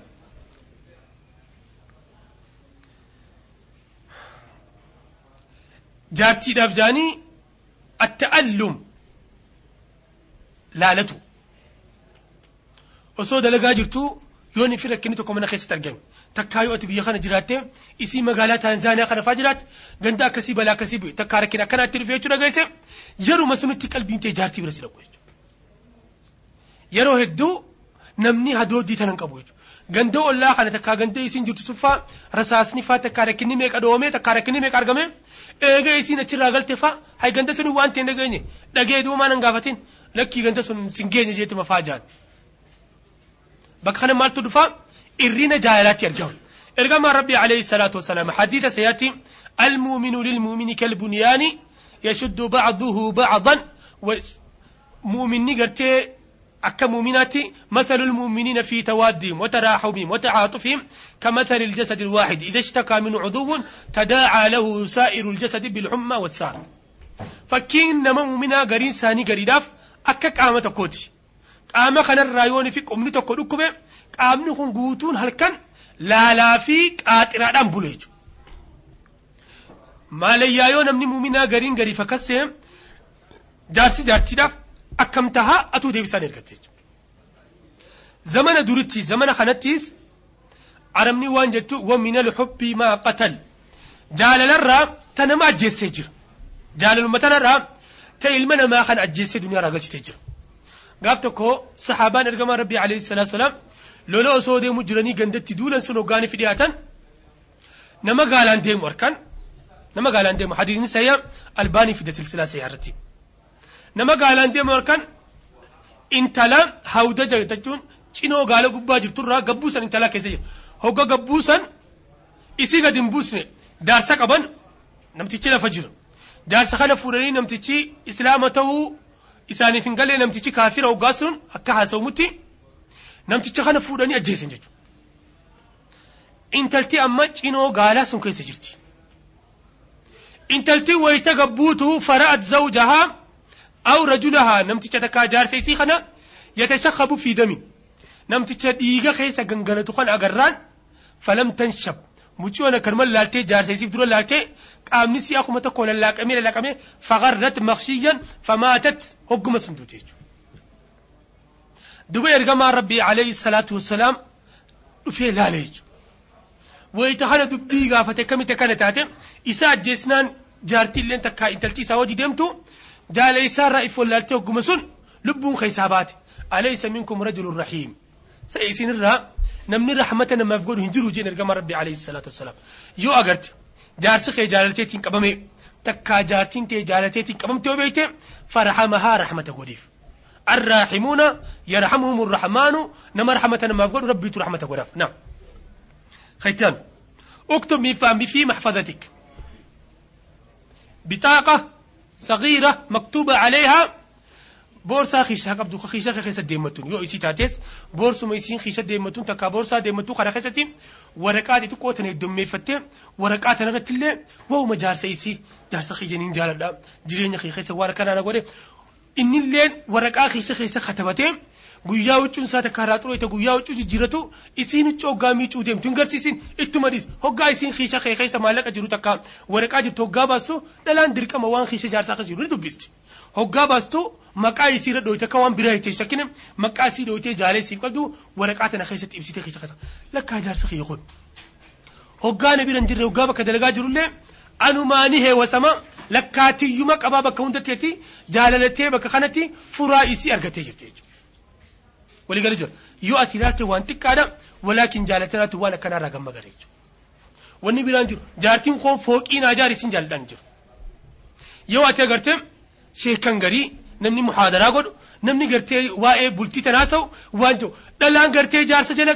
Speaker 1: Jaartiidhaaf jaanii atta'allum laalatu. Osoo dalagaa jirtu yoo ni fi rakkinni tokko mana keessatti argame takkaa yoo ati biyya kana jiraatte isii magaalaa taanzaaniyaa kana faa jiraatte ganda akkasii balaa akkasii bu'e. Takkaa rakkina akkanaatti dhufee jechuu dhageesse yeruma sunitti qalbiin ta'e jaartii bira si dhaqu yeroo hedduu namni hadooddii tanan qabu jechuudha. Ganda ollaa kana takkaa ganda isiin jirtu suffaa rasaasni faa takkaa rakkinni meeqa dhoomee takkaa rakkinni meeqa argame eega isiin achirraa galte faa hay ganda sun waan ta'e dhageenye. Dhagee duumaa nan gaafatin. Lakkii ganda sun sin geenye jeetuma faa jaan. بكخنا مالتو تدفع إرينا جاهلات يرجعون. إرجع ما ربي عليه الصلاة والسلام. حديث سيأتي المؤمن للمؤمن كالبنيان يشد بعضه بعضا و مؤمن نيغرتي أكا مؤمناتي مثل المؤمنين في توادهم وتراحمهم وتعاطفهم كمثل الجسد الواحد. إذا اشتكى من عضو تداعى له سائر الجسد بالحمى والسار فكين نما مؤمنا غرين ساني قريداف أكا كامة كوتي قام خن الرايون في قمني تو كدكم قامني خون غوتون هلكن لا لا في قاطرا دام بوليج ما لي يا يون امني مومنا غارين غري فكسه جارسي جارتي داف اكمتها اتو ديبي سان يركتج زمن دورتي زمن خنتيس ارمني وان جتو ومن الحب ما قتل جالل الرا تنما جسجر جالل متنرا تيل من ما خن اجسد دنيا راغتج تجر gaaf tokko sahaabaan ergamaa rabbii alayhi salaatu salaam lola osoo deemu jiranii gandatti duulan sun hoggaaniif dhiyaatan nama gaalaan deemu harkan nama gaalaan deemu hadiisni sayya albaanii fida silsilaa sayyaa irratti nama gaalaan deemu harkan intala hawdaja jechuun cinoo gaala gubbaa jirturraa gabbuusan intalaa keessa jira hogga gabbuusan isii gad hin buusne daarsa qaban namtichi lafa jira jaarsa kana fuudhanii namtichi islaama ta'uu isaaniif hin galee namtichi kaafira hoggaa sun akka haasawumutti namticha kana fuudhanii ajjeesan jechuudha. Intalti amma cinoo gaalaa sun keessa jirti. Intalti wayita gabbuutu fara'at zawjahaa aw rajulahaa namticha takkaa jaarsa isii kana yatashakhabu fi dami. Namticha dhiiga keessa gangalatu kan agarraan falam tanshab. Mucciyoon akkanumaan laaltee jaarsa dura laaltee qaamni si'a kuma tokko lallaaqamee lallaaqamee faqarrat maqshiyyan famaatat hogguma sun duute jechuudha. Duba ergamaa rabbii alayhi salaatu wassalaam dhufee laale jechuudha. Wayita kana dubbii gaafate kamite kana taate isa ajjeesnaan jaartii illee takkaa intalti isaa hojii deemtu jaala isaarraa if wallaaltee hogguma sun lubbuun keessaa baate. Alaysa minkum rajulun rahiim. سيسين الرا نمني رحمتنا ما فقول هنجرو جين الجمر ربي عليه الصلاة والسلام. يو أجرت جارس خي جارتين كبمي. تكا جارتين تي جارتين كبم توبيت فرحمها رحمة غريف الراحمون يرحمهم الرحمن. نمر رحمتنا ما فقول ربي ترحمة غريف نعم. خيتان. اكتب مي فامي في محفظتك. بطاقة صغيرة مكتوبة عليها. boorsaa keessaa qabdu keessa keessa deemmattuun yoo isii taates boorsuma isiin keessa deemmattuun takka boorsaa deemmattu kana keessatti waraqaa xixiqqoo tana heddommeeffattee waraqaa tana irratti illee waa'uma jaarsa isii jaarsa kiyyaniin jaaladha jireenya kee keessa waan akkanaa na godhe innillee waraqaa keessa keessa katabatee guyyaa huccuun isaa takka irraa xureete guyyaa huccuu jijjiiratu isiin hoggaa miicuu deemtu hin garsiisin ittuma dhiis hoggaa isiin kiisha kee keessa maallaqa jiru takka waraqaa jirtu hoggaa baastu dhalaan dirqama waan kiisha jaarsaa keessa jiru ni dubbisti hoggaa baastu maqaa isii irra dhooyte akka waan biraa itti shakkine maqaa isii dhooytee jaalee siif qabdu waraqaa tana keessatti ibsitee keessa keessa lakkaa jaarsa kiyya kun hoggaa na bira hin jirre hoggaa bakka dalagaa jirullee anumaani heewasama lakkaatiyyuma qabaa bakka hundatteeti jaalalatee bakka kanatti furaa isii argatee jirti jechuudha. Walii gala jira yoo ati ilaalte waan xiqqaadha walaakin jaalatanaatu waan akkanaarraa gamma gare jechuudha. Wanni biraan jiru jaartiin koo fooqii naa jaari isin jaaladhaan jiru. Yoo ati agartee sheekan garii namni muhaadaraa godhu namni gartee waa'ee bultii tanaa ta'u waan jiru dhalaan gartee jaarsa jala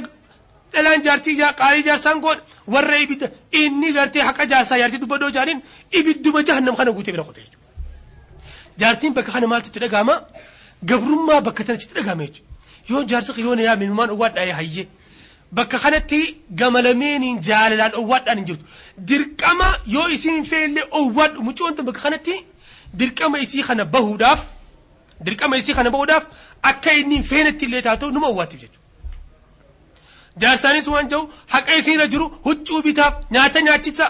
Speaker 1: dhalaan jaartii qaalii jaarsaan godha warra ibidda inni gartee haqa jaarsaa jaartii dubbadoo jaaniin ibidduma jahannam kana guutee bira qote jechuudha. Jaartiin bakka kana maaltu itti dhagahama gabrummaa bakka tanatti itti dhagahame jechuudha. Yoo jaarsa yoo na yaame numaan owwaadhaa hayyee bakka kanatti gama lameeniin jaalalaan owwaadhaan hin jirtu dirqama yoo isin feellee owwaadhu mucoon bakka kanatti dirqama isii kana bahuudhaaf dirqama isii kana bahuudhaaf akka inni hin feenetti illee taatu numa owwaattiif jechuudha. Jaarsaanis waan jiru haqa isiirra jiru huccuu bitaaf nyaata nyaachisa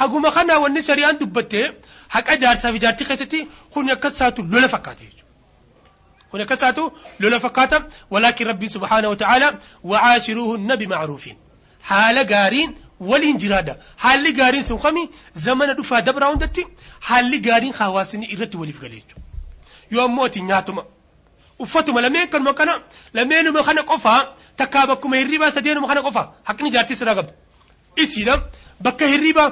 Speaker 1: haguma kanaa wanni shari'aan dubbattee haqa jaarsaa fi jaartii keessatti kun akkas taatu lola fakkaate jechuudha. Fakkaata walaakin rabbiin subhaanahu wa ta'aala wacaashiruuhunna bimacruufiin haala gaariin waliin jiraadha haalli gaariin sun kami zamana dhufaa dabraa hundatti haalli gaariin hawaasni irratti waliif galee jechuudha yoo ammoo ati nyaatuma uffatuma lameen kanuma kana lameenuma kana qofaa takkaa bakkuma hirribaa sadeenuma kana qofaa haqni jaartii siraa qabdu isiidha bakka hirribaa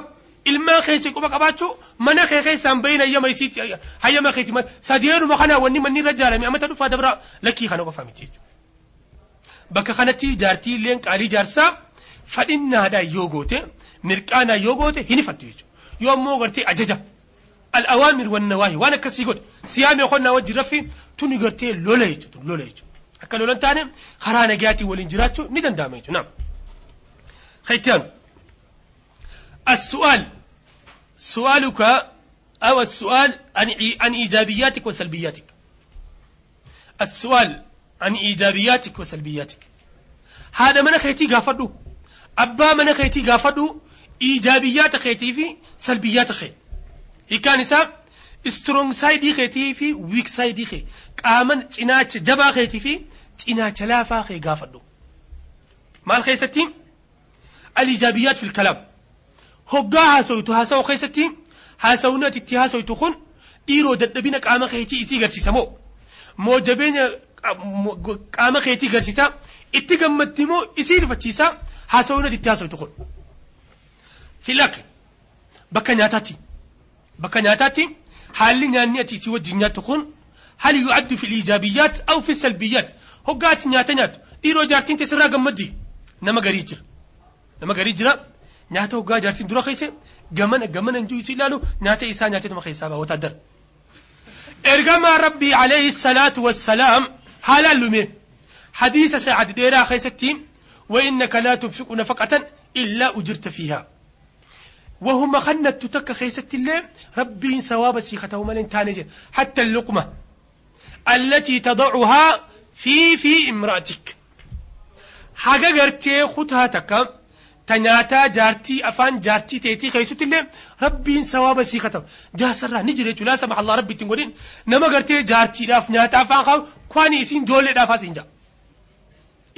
Speaker 1: ilmaan keessa quba qabaachuu mana kee keessaan bayin hayyama isiitti hayyama keeti sadeenuma kana wanni manni irra ijaarame amata dhufaa dabra lakkii kana qofa miti bakka kanatti jaartii illeen qaalii jaarsaa fadhinnaadhaan yoo goote mirqaanaan yoo goote hin ifattu jechuudha yoo ammoo gartee ajaja al'awaamir wan nawaahi waan akkasii godhe siyaamee qonnaa wajjin raffi tuni gartee lola jechuudha lola jechuudha akka lolan taane karaa nagayaatiin waliin jiraachuu ni danda'ama jechuudha. Khaytiyaanu. السؤال سؤالك أو السؤال عن إيجابياتك وسلبياتك. السؤال عن إيجابياتك وسلبياتك. هذا من خيتي قافدو أبا من خيتي قافدو إيجابيات خيتي في سلبيات خي. كان سا سترونج سايدي خيتي في ويك سايدي خي. قامن تناچ جبا خيتي في تناچ لافا خي قافدو مال خيستي الإيجابيات في الكلام. Hoggaa haasawitu haasawu keessatti haasawuun ati itti haasawitu kun dhiiroo dadhabina qaama keetii itti garsiisa moo moo jabeenya qaama keetii garsiisa itti gammaddi moo isii rifachiisa haasawuun ati itti haasawitu kun. Filak bakka nyaataatti bakka nyaataatti haalli nyaanni ati isii wajjin nyaattu kun hal yu'addu fil ijaabiyyaat aw fi salbiyyaat hoggaa ati nyaata nyaattu dhiiroo jaartiin teessirraa gammaddi nama garii jira nama garii jira. ناتو غاجارتي درو خيسة. غمن غمن انجو يسيلالو ناتا إنسان ناتا ما خيسابا إرجع ارغم ربي عليه الصلاة والسلام حال علمي حديث سعد ديرا خيستي وإنك لا تبسق نفقة إلا أجرت فيها. وهم خنت تك خيست الله ربي سواب سيختهم ملن تانج حتى اللقمة التي تضعها في في امرأتك. حاجة غرتي خطها تكم ta nyaataa jaartii afaan jaartii teetii keessatti illee rabbiin sawaaba sii katama jaarsarraa ni jira jechuudha sama Allah rabbi ittiin godhin. Nama gartee jaartiidhaaf nyaata afaan kaa'u kwani isin ijoolleedhaaf as hin jaa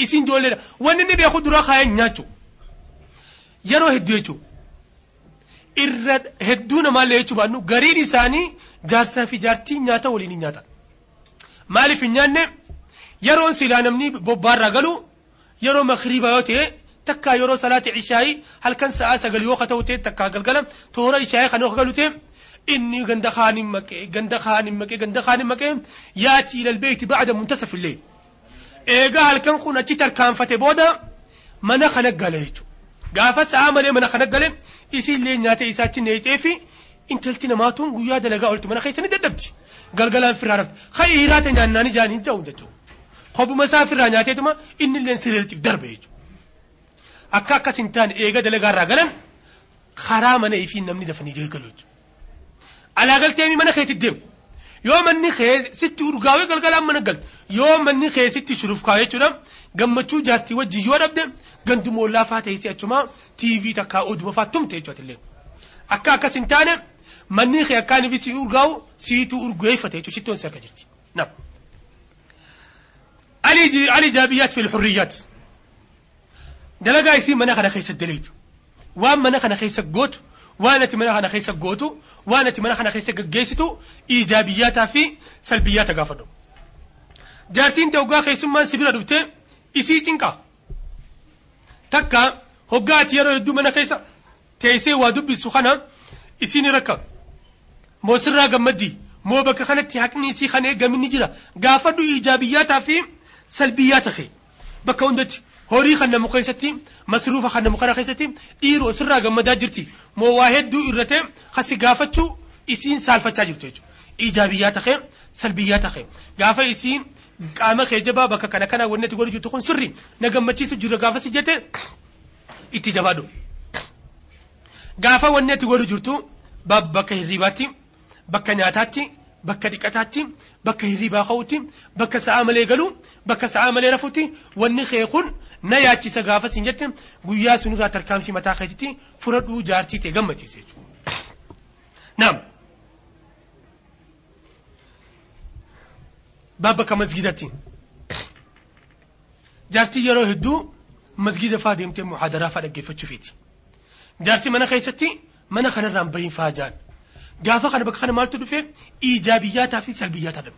Speaker 1: isin ijoolleedha wanni inni beeku duraa kaayeen nyaachu. Yeroo hedduu jechuudha irra hedduu namaallee jechuu baannu gariin isaanii jaarsaa fi jaartii nyaata waliin hin nyaatan. Maaliif hin nyaanne? Yeroon silaa namni bobbaarraa galu yeroo makriibaa yoo ta'e takka yeroo salaati cishaayi halkan sa'a sagal yoo kata'u ta'e takka galgala toora ishaayi kan yoo galu ta'e inni ganda khaanin maqee ganda khaanin maqee ganda khaanin maqee yaati ilal beeyti ba'da muntasaf illee eegaa halkan kun achi tarkaanfate booda mana kana gale jechuudha gaafa sa'a malee mana kana gale isiillee nyaata isaa achi neexee fi intalti namaatuun guyyaa dalagaa oolti mana keessa ni dadhabdi galgalaan firraa rafti kan hiraata nyaannaan ijaan hin ja'u jechuudha kophuma isaa firraa nyaateetuma inni illee sireertiif darbe jechuudha. akka akkas hin taane eega dalagaa irraa galan karaa mana ifii namni dafanii deegalu jechuudha. Alaa galtee mana keetti deemu yoo manni kee sitti urgaawee galgalaan mana galte yoo manni kee sitti shuruuf kaa jechuudha gammachuu jaartii wajjin yoo dhabde gandumoo laafaa ta'e achumaa tiivii takkaa oduma faa tumte jechuudha illee akka akkas hin taane manni kee akkaaniif si urgaa'u siituu urgeeffate jechuudha shittoon si harka jirti. Naam. الإيجابيات في الحريات dalagaa isii mana kana keessa daleetu waan mana kana keessa gootu waan ati mana kana keessa gootu waan ati mana kana keessa gaggeessitu iijaabiyyataa fi salbiyyaata gaafadhu jaartiin ta'e keessummaan sibira dhuftee isii cinqaa takka hoggaa ati yeroo hedduu mana keessa teessee waa dubbisu kana isiin rakka. Moo sirraa gammaddii moo bakka kanatti haqni isii kan eegaminni jira. Gaafadhu iijaabiyyataa fi salbiyyaata kee bakka hundatti horii kan namu keessatti masruufa kan namu kana keessatti dhiiroo sirraa gammadaa jirti moo waa hedduu irratee kasi gaafachuu isiin saalfachaa jirtu jechuudha. Ijaabiyyaa ta'ee salbiyyaa ta'ee gaafa isiin qaama kee jabaa bakka kana kana wanti godhu jirtu kun sirri na gammachiisu jira gaafa si jette itti jabaadhu. Gaafa wanti ati godhu jirtu bakka hirribaatti bakka nyaataatti bakka dhiqataatti bakka hirribaa ka'utti bakka sa'aa malee galu bakka sa'aa malee rafutti wanni kee kun na yaachisa gaafa siin jette guyyaa sun irraa tarkaanfii mataa keetitti fudhadhuu jaartii ta'e gammachiise jechuudha. Naam. Bakka masgidatti. Jaartii yeroo hedduu masgida faa deemtee muhaadaraa faa dhaggeeffachuufiiti. Jaarsi mana keessatti mana kanarraan bahin faa jaan. Gaafa kana bakka kana maaltu dhufe iijaabiyyaataa fi salbiyyaataa dhabu.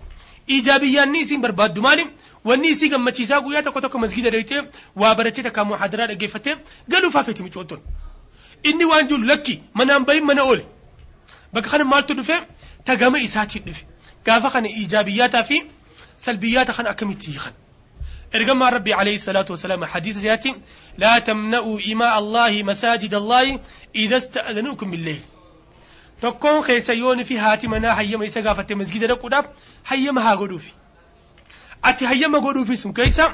Speaker 1: Iijaabiyyaan isiin barbaaddu maali? Wanni isii gammachiisaa guyyaa tokko tokko masgida deemtee waa baratee takka muhaadaraa dhaggeeffattee galuufaa feeti micoottoon. Inni waan jiru lakki manaan bahin mana oole. Bakka kana maaltu dhufe tagama isaatiin dhufe. Gaafa kana iijaabiyyaataa fi salbiyyaata kana akkamitti hiikan. إرجما ربي عليه الصلاة والسلام حديث سياتي لا تمنعوا إماء الله مساجد الله إذا استأذنوكم بالليل tokkoon keessayyoon fi haati manaa hayyama isa gaafatte masgida dhaquudhaaf hayyama haa godhuufi. Ati hayyama godhuufis keessa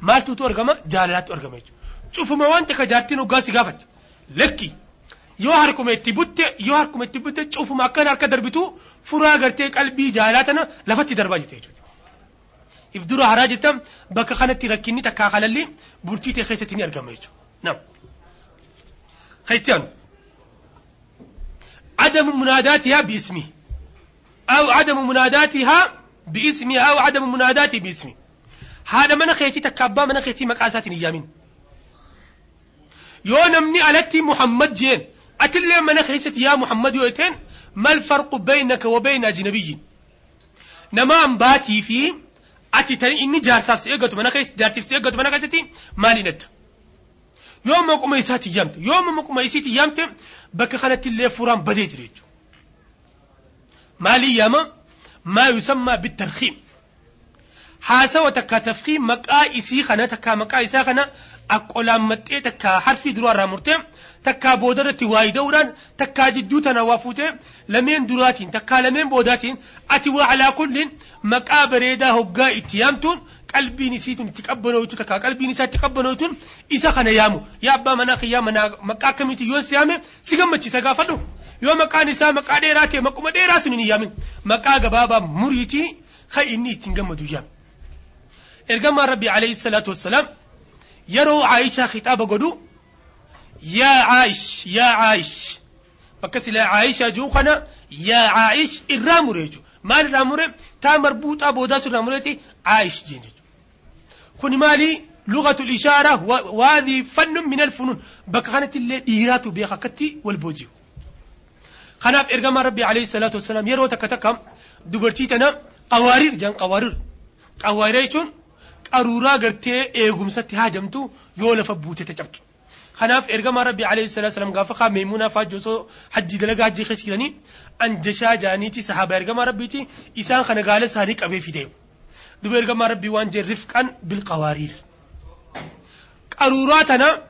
Speaker 1: maaltuutu argama jaalalaatu argama jechuudha. Cufuma waan takka jaartiin hoggaa si gaafate lekki yoo harkuma itti butte yoo harkuma itti butte cufuma akkan harka darbitu furaa gartee qalbii jaalaa tana lafatti darbaa jirti jechuudha. If dura haraa jettan bakka kanatti rakkinni takkaa kalalli bulchii ta'e keessatti ni argama jechuudha. Nam. Kayyaatti aanu. عدم مناداتها باسمه. أو عدم مناداتها باسمه أو عدم مناداتي باسمه. هذا من خيتي تكابا من خيتي مقاسات نيامين يو نمني ألتي محمد جين. أتلي من خيست يا محمد يوتين. ما الفرق بينك وبين أجنبي نما باتي فيه ati tan inni jaarsaaf si eeggatu mana keessa jaartiif si eeggatu mana keessatti isaati yaamte yoo maquma isiiti yaamte bakka kanatti illee furaan badee jira jechuudha maalii yaama maa yusammaa bitarkiim haasawa takka tafkiim maqaa isii kana takka maqaa isaa kana aqolaan maxxee takka harfii duraarraa murtee takkaa boodarratti waa ida'uudhaan takkaa jidduu tana waa fuutee lameen duraatiin takkaa lameen boodaatiin ati waa alaa kullin maqaa bareedaa hoggaa itti yaamtuun qalbiin isiitun itti qabbanootu takkaa qalbiin isaa itti qabbanootuun isa kana yaamu yaa abbaa manaa kiyyaa manaa maqaa akkamiiti yoo si yaame si gammachiisa gaafadhu yoo maqaan isaa maqaa dheeraa ta'e maquma dheeraa sun hin yaamin maqaa gabaabaa muriitii kan inni ittiin gammadu yaame. ergamaan rabbi alayhi salaatu wassalaam yeroo Aayishaa khitaaba godhu yaa Aayish yaa Aayish bakka silaa Aayishaa jiru kana yaa Aayish irraa mure jechuudha maal irraa mure taa marbuuxaa boodaa sun irraa mureeti Aayish jeen jechuudha kuni maali? Lugatu ishaaraa waadii fannun min alfunuun bakka kanatti illee dhiiraatu beeka. Akkatti wal booji'u. Kanaaf ergamaa rabbi alayhi salaatu wassalaam yeroo takka takka dubartii tana qawaariir jedhan qawaariir. Qawaariir jechuun qaruuraa gartee eegumsatti haajamtu yoo lafa buutete cabtu kanaaf ergamaa rabbi alayhi salatu wasalam gaafa kaa meemunaa faajjoo osoo hajji dalagaa hajjii keessa jiranii anjashaa jaaniiti sahaaba ergamaa rabbiiti. Isaan kana gaala isaanii qabee fide دبير كما ربي وان جي رفقا بالقوارير قروراتنا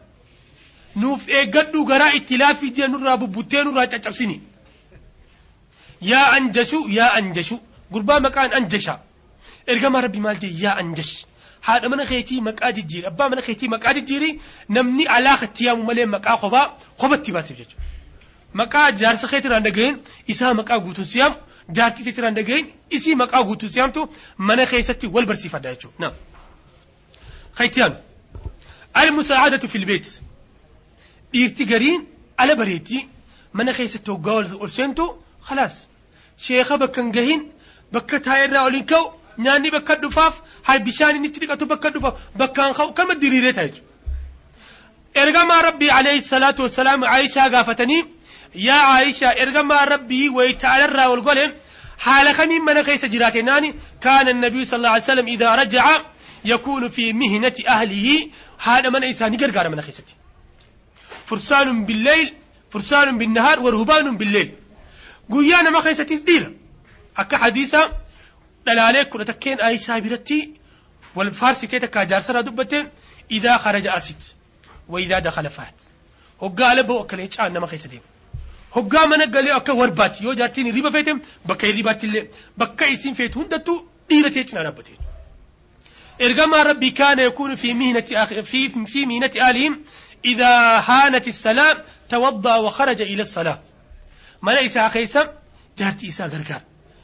Speaker 1: نوف اي قدو غرا اتلافي جي نرى ببوتين را يا انجشو يا انجشو قربا مكان انجشا ارغا ما ربي مال يا انجش هذا من خيتي مكاد جيري ابا من خيتي مكاد نمني على ختيام ملي مكا خبا خبتي باسي جيجو مكا جارس خيتنا اندغين اسا مكا غوتو سيام جارتي تترى نجعين إسي مكأو غوتو سيامتو منا خيستي والبرسي فدايتشو نعم خيتيان المساعدة في البيت إرتجارين على بريتي منا خيستو جولز أرسنتو خلاص شيخة بكنجهين بكت هاي الرأولين ناني بكت دفاف هاي بشاني نتريك أتو بكت دفاف بكان خاو كم ديري ريت هايتو ربي عليه الصلاة والسلام عائشة غافتني يا عائشة إرغم ربي ويتعرر والقلم حال خمي من قيس جراتناني كان النبي صلى الله عليه وسلم إذا رجع يكون في مهنة أهله هذا من إنسان يقرقار من خيستي. فرسان بالليل فرسان بالنهار ورهبان بالليل. قيانا ما خيستي سديرة أكا حديثة دلالي كنا تكين عائشة برتي والفارسي تيتكا جارسة دبتين إذا خرج أسد وإذا دخل فات وقال بو أكل إيش أنا ما خيستي. من قال لي أكل وربات يو جاتيني ريبا فيتم بكا ريبات اللي بكا يسين فيت هندتو ديرة إيش نربتين إرجما ربي كان يكون في مهنة أخ... في في مهنة آلهم إذا هانت السلام توضأ وخرج إلى الصلاة ما ليس خيسا جارتي إسا غرغار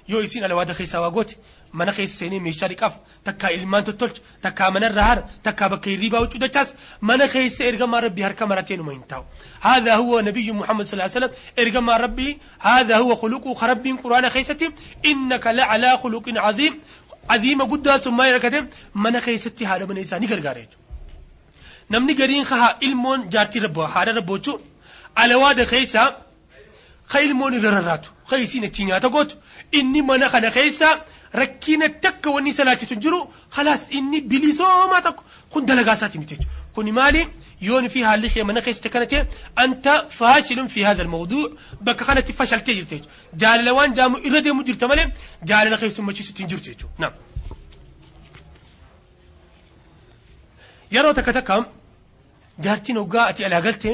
Speaker 1: يو يسين على واد خيسا واغوت mana keessa seenee meeshaa dhiqaaf takkaa ilmaan tottolchu takkaa mana irraa hara takkaa bakka hirriibaa huccuu dachaas mana keessa ergamaa rabbii harka maratee numa hin taa'u. هذا هو نبي محمد صلى الله عليه وسلم ارجما ربي هذا هو خلقه خرب قرآن خيستي إنك لعلى خلق عظيم عظيم قد ثم يركتم من خيستي هذا من إنسان غرغاريج نمني غرين خها علمون جارتي ربو هذا ربوچو على واد خيسا خيلمون ررراتو خيسين تينياتا قوت إني من خنا خيسا rakkina takka wanni salaachisu hin jiru. Khalaas inni bilisoomaa tokko. Kun dalagaa isaati miti jechuudha. Kuni maali? Yoon fi haalli kee mana keessatti kana ta'e anta faashilun fi haadha almawduu bakka kanatti fashaltee jirte jechuudha. Jaalala waan jaamu irra deemu jirta malee jaalala keessummachiisutti hin jirtu jechuudha. Yeroo takka takka jaartiin hoggaa ati alaa galte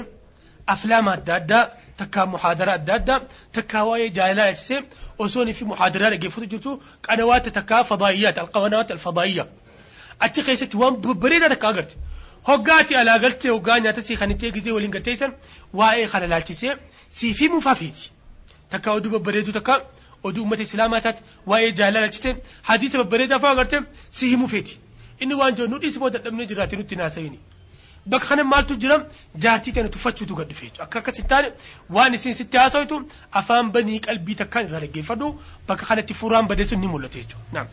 Speaker 1: aflaama adda addaa تكا محاضرات دادا تكا واي جايلات سيم وسوني في محاضرات قيفوتو جرتو قنوات تكا فضائيات القنوات الفضائية. أتي خيست وان بريدة تكا قرت هقاتي على قلت وقانيا تسي خانيتي قزي ولنقا تيسن واي خلالاتي سيم سي في مفافيتي. تكا ودوب بريدو تكا ودوب متى سلاماتات واي جايلات سيم حديثة بريدة فاقرتي سي مفيتي. إنه وانجو نوريس بودت أمني جراتي نتناسيني bakka kana maaltu jira jaartii ta'e tuffachuutu gad dhufe akka akkas hin taane waan isin sitti haasawitu afaan banii qalbii takkaan irraa dhaggeeffadhu bakka kanatti furaan badee sun ni mul'ata jechuudha naam.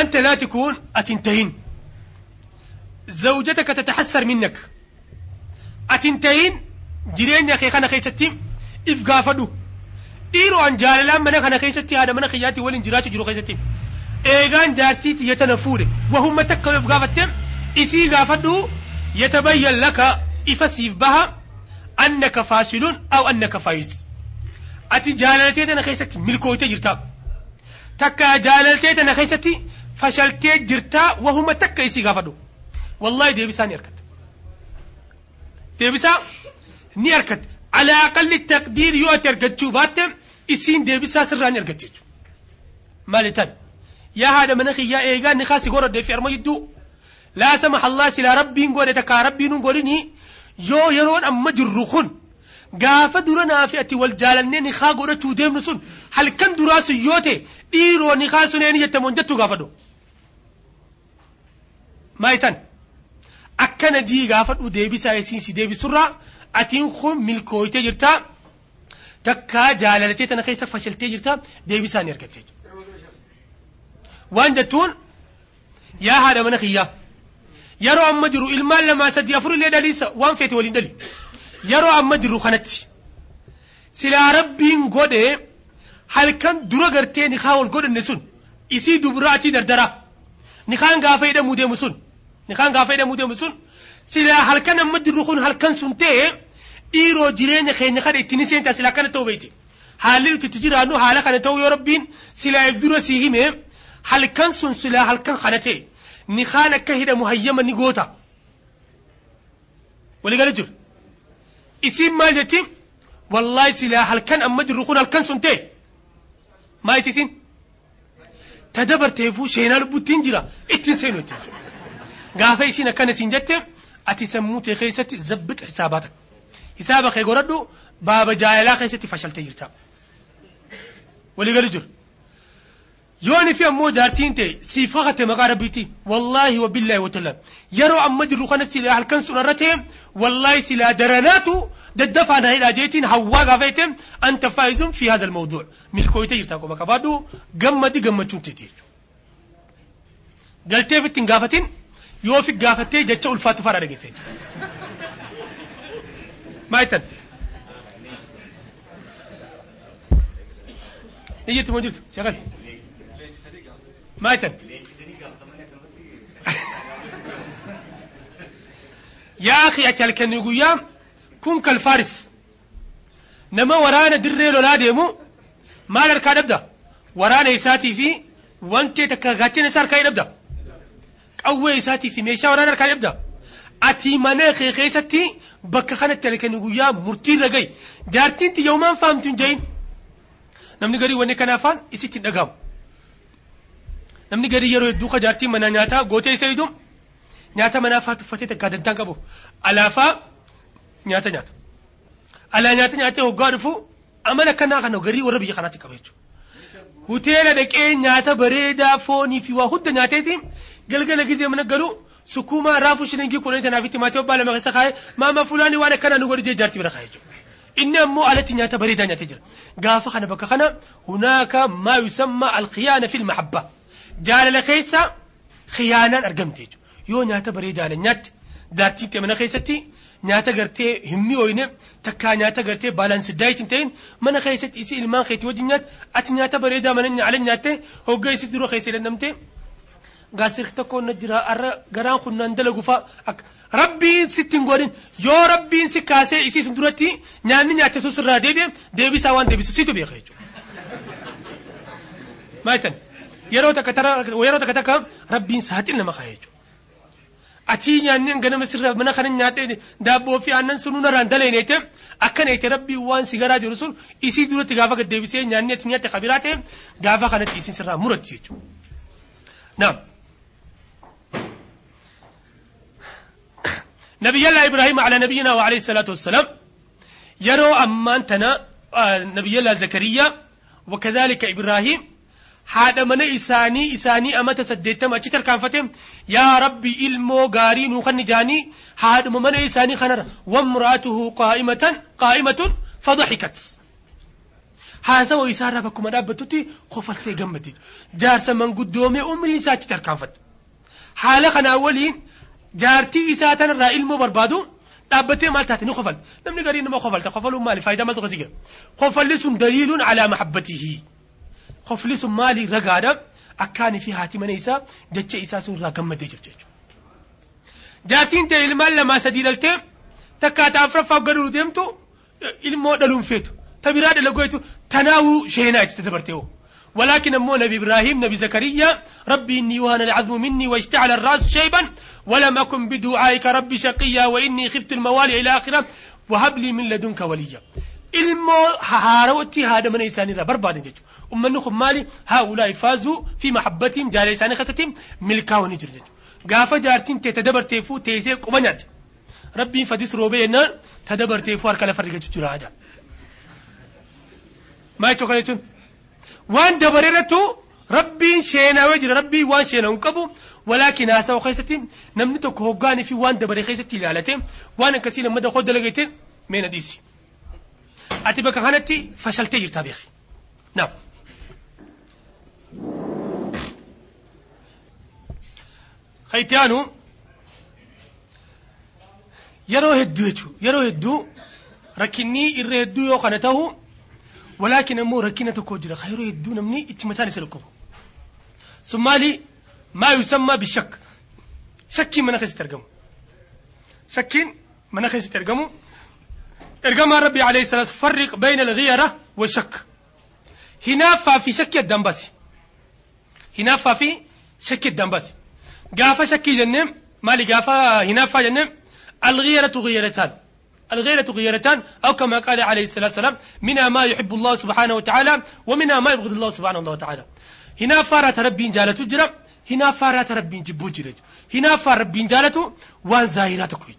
Speaker 1: anta laa tikuun ati hin tahin zawjataka tatahassar minnak ati hin tahin jireenya kee kana keessatti if gaafadhu dhiiroo an jaalalaan mana kana keessatti haadha mana kiyyaatti waliin jiraachuu jiru keessatti. Eegaan jaartiiti yatana fuudhe wahumma takka yoo gaafatteen isii gaafadhu yatabayyan laka ifa siif baha annaka faashilun aw annaka faayis ati jaalaltee tana keessatti milkooytee jirta takka jaalaltee tana keessatti fashaltee jirta wahuma takka isii gaafadhu wallahi deebisaa ni argatta deebisaa ni argatta alaa aqalli taqdiir yoo ati argachuu baatte isiin deebisaa sirraa ni argatti jechuudha maali tan يا هذا من أخي يا إيجان نخاسي قرد في أرمى يدو لا سمح الله سلا ربي نقول تكا ربي نقولني يو يرون أما جرخون قافة درنا فئتي والجالنين نخا قرد توديم نسون هل كان دراس يوتي ديرو نخاسو نيني يتمون جتو قافة دو ما يتن أكنا جي قافة دو ديبي سايسين سي ديبي سرع أتين خم ملكويتي جرتا تكا جالالتي تنخيسة فشلتي جرتا ديبي ساني أركتي Waan jettuun yaa haadha mana kiyyaa yeroo amma jiru ilmaan lamaa sadii afur illee dhaliisa waan feete waliin dhali yeroo amma jiru kanatti silaa rabbiin godhe halkan dura gartee nikaa wal godhanne sun isii dubraatii dardaraa nikaan gaafa hidhamuu deemu sun nikaan gaafa hidhamuu deemu sun silaa halkan amma jiru kun halkan sun ta'e dhiiroo jireenya keenya kana ittiin seenta silaa kana ta'uu beekte haalli nuti itti jiraannu haala kana ta'uu yoo rabbiin silaa if dura sii himee halkan sun silaa halkan kana ta'e ni kaan akka hidhamu hayyama ni goota waligala jiru isiin maal jetti wallaahi silaa halkan amma jirru kun halkan sun ta'e maa isin ta dabarteefuu sheenaa lubbuttiin jira ittiin seenu itti gaafa isin akkana isin jette ati sammuu tee keessatti zabbixa hisaabaata hisaaba kee godhadhu baaba jaalalaa keessatti fashaltee jirta walii gali jiru يوني في أمو جارتين تي سيفاقة مغاربيتي والله وبالله وتلا يرو أمو جروخان سيلا حلقان سنراتي والله سيلا دراناتو ددفع نهيلا جيتين حواق فيتم أنت فائزون في هذا الموضوع. ملكوية كويتي مكافادو قمّة دي قمّة چون تيتير. قلتين فتن قافتين يوفي قافتين جاتش فاتو فارا رقسين مايتن نيجي تموجود شغل. Akhi ati halkanii guyyaa kun kal faaris nama waraana dirree lolaa deemu maal harkaa dhabda waraana isaatii fi wantee takka gaachina isaa harkaa dhabda qawwee isaatii fi meeshaa waraana harkaa dhabda ati mana kee keessatti bakka kanatti halkanii guyyaa murtiirra gahi jaartiin tiyyoomaan faamtu hin jahin namni garii wanni kana afaan isitti hin dhagahamu namni garii yeroo hedduu ka jaartiin mana nyaataa gootee isa hidhum nyaata manaa faa tuffatee takkaa dantaan qabu. Alaafaa nyaata nyaata. Alaa nyaata nyaatee hoggaa dhufu amala kanaa kana garii warra biyya kanaatti qaba jechuudha. Huteela dhaqee nyaata bareedaa foonii fi waa hunda nyaateeti galgala gizee mana galu sukkuumaa raafuu shilingii kudhanii tanaafitti maatii abbaa lama keessa kaa'ee maama fulaanii waan akkana nu godhi jee jaartii bira kaa'ee jechuudha. inni ammoo alatti nyaata bareedaa nyaatee jira. Gaafa kana bakka kana hunaaka maa yusamma alkhiyaana fil mahabba jaalala keessa khiyaanaan argamte jechuudha yoo nyaata bareedaa nyaatte jaartiin ta'e mana keessatti nyaata gartee hin mi'ooyne takkaa nyaata gartee baalaansi daayit hin ta'in mana keessatti isi ilmaan keetii wajjin nyaatte ati nyaata bareedaa mana ala nyaatte hoggaa isis dura keessa hidhamte gaasirri tokko na jira arra garaan kun nan dalagu fa'a rabbiin sitti hin godhin yoo rabbiin si kaasee isii sun duratti nyaanni nyaatte sun sirraa deebi'e deebisaa waan deebisu situ beeka jechuudha. Maayitan yeroo takka tara yeroo takka takka rabbiin saaxil nama kaa'e jechuudha. Achi nyaanni ganama sirraa mana kana nyaadhee daabboo fi aannan sun narraan daleeneete akkana jettee rabbiin waan si garaa jiru sun isii duratti gaafa gad deebisee nyaanni ati nyaatte kabiraa ta'e gaafa kanatti isin sirraa muratti jechuudha. Naam. نبي الله إبراهيم على نبينا وعليه الصلاة والسلام يروا أمان تنا آه نبي الله زكريا وكذلك إبراهيم من إساني إساني أما تصديتم أشتر كان فتم يا ربي إلمو غاري نوخن جاني هذا من إساني خنر وامراته قائمة قائمة فضحكت هذا وإسارة بكم أدابتتي خفلت جمتي جارس من قدومي أمري ساتشتر كان فتم حالة خنا أولين jaartii isaa tanarraa ilmoo barbaadu dhaabbatee maal taate? Ni kofal namni garii nama kofalta kofaluun maali? Faayidaa maaltu kasi jira? Kofalli sun daliiluun alaa mahabbatihi. Kofli sun maali ragaadha akkaanii fi haati mana isaa jecha isaa sun irraa gammadee jirti jechuudha jaartiin ta'e ilmaan lamaa sadii dhaltee takkaataa afuraffaaf gaduu deemtu ilmoo dhaluun feetu ta biraa dalagoetu tanaawuu sheenaa itti dabartee hoo ولكن أمو نبي إبراهيم نبي زكريا ربي إني وهن العظم مني واشتعل الرأس شيبا ولم أكن بدعائك ربي شقيا وإني خفت الموالي إلى آخرة وهب لي من لدنك وليا ilmoo haarawatti haadha mana isaanii irraa barbaadan jechuudha أم النخب مالي هؤلاء فازوا في محبتهم جاري ساني خستهم ملكا ونجر قافة جارتين تتدبر تيفو تيزي قبنات ربي فدس روبي ينا تدبر تيفو أركالا فرقة جراجا ما يتوقع وان دبررتو ربي شينا وجر ربي وان شينا انقبو. ولكن هذا هو خيسة نمنتك هقاني في وان دبري خيسة لالتي وان كسينا مدى خود لغيتين من ديسي أتبقى هانتي فشلتي جرتابيخي. نعم. no. Jechuudha yeroo hedduu rakkinni irra hedduu yoo kana ta'u ولكن أمور ركينة كوجرة خير يدون مني اتمتان سلكم ثم ما يسمى بالشك شك من خيس ترجمه شك من خيس ترجمة ارجم ربي عليه الصلاة فرق بين الغيرة والشك. هنا ففي شك الدنبسي هنا ففي شك الدنبسي قافة شك جنم مالي قافة هنا فجنم الغيرة غيرتان الغيرة غيرتان أو كما قال عليه الصلاة والسلام منها ما يحب الله سبحانه وتعالى ومنها ما يبغض الله سبحانه وتعالى هنا فارت ربي جالة جرى هنا فارت ربي جبو جرى هنا فار ربي جالة وان زاهرة كويت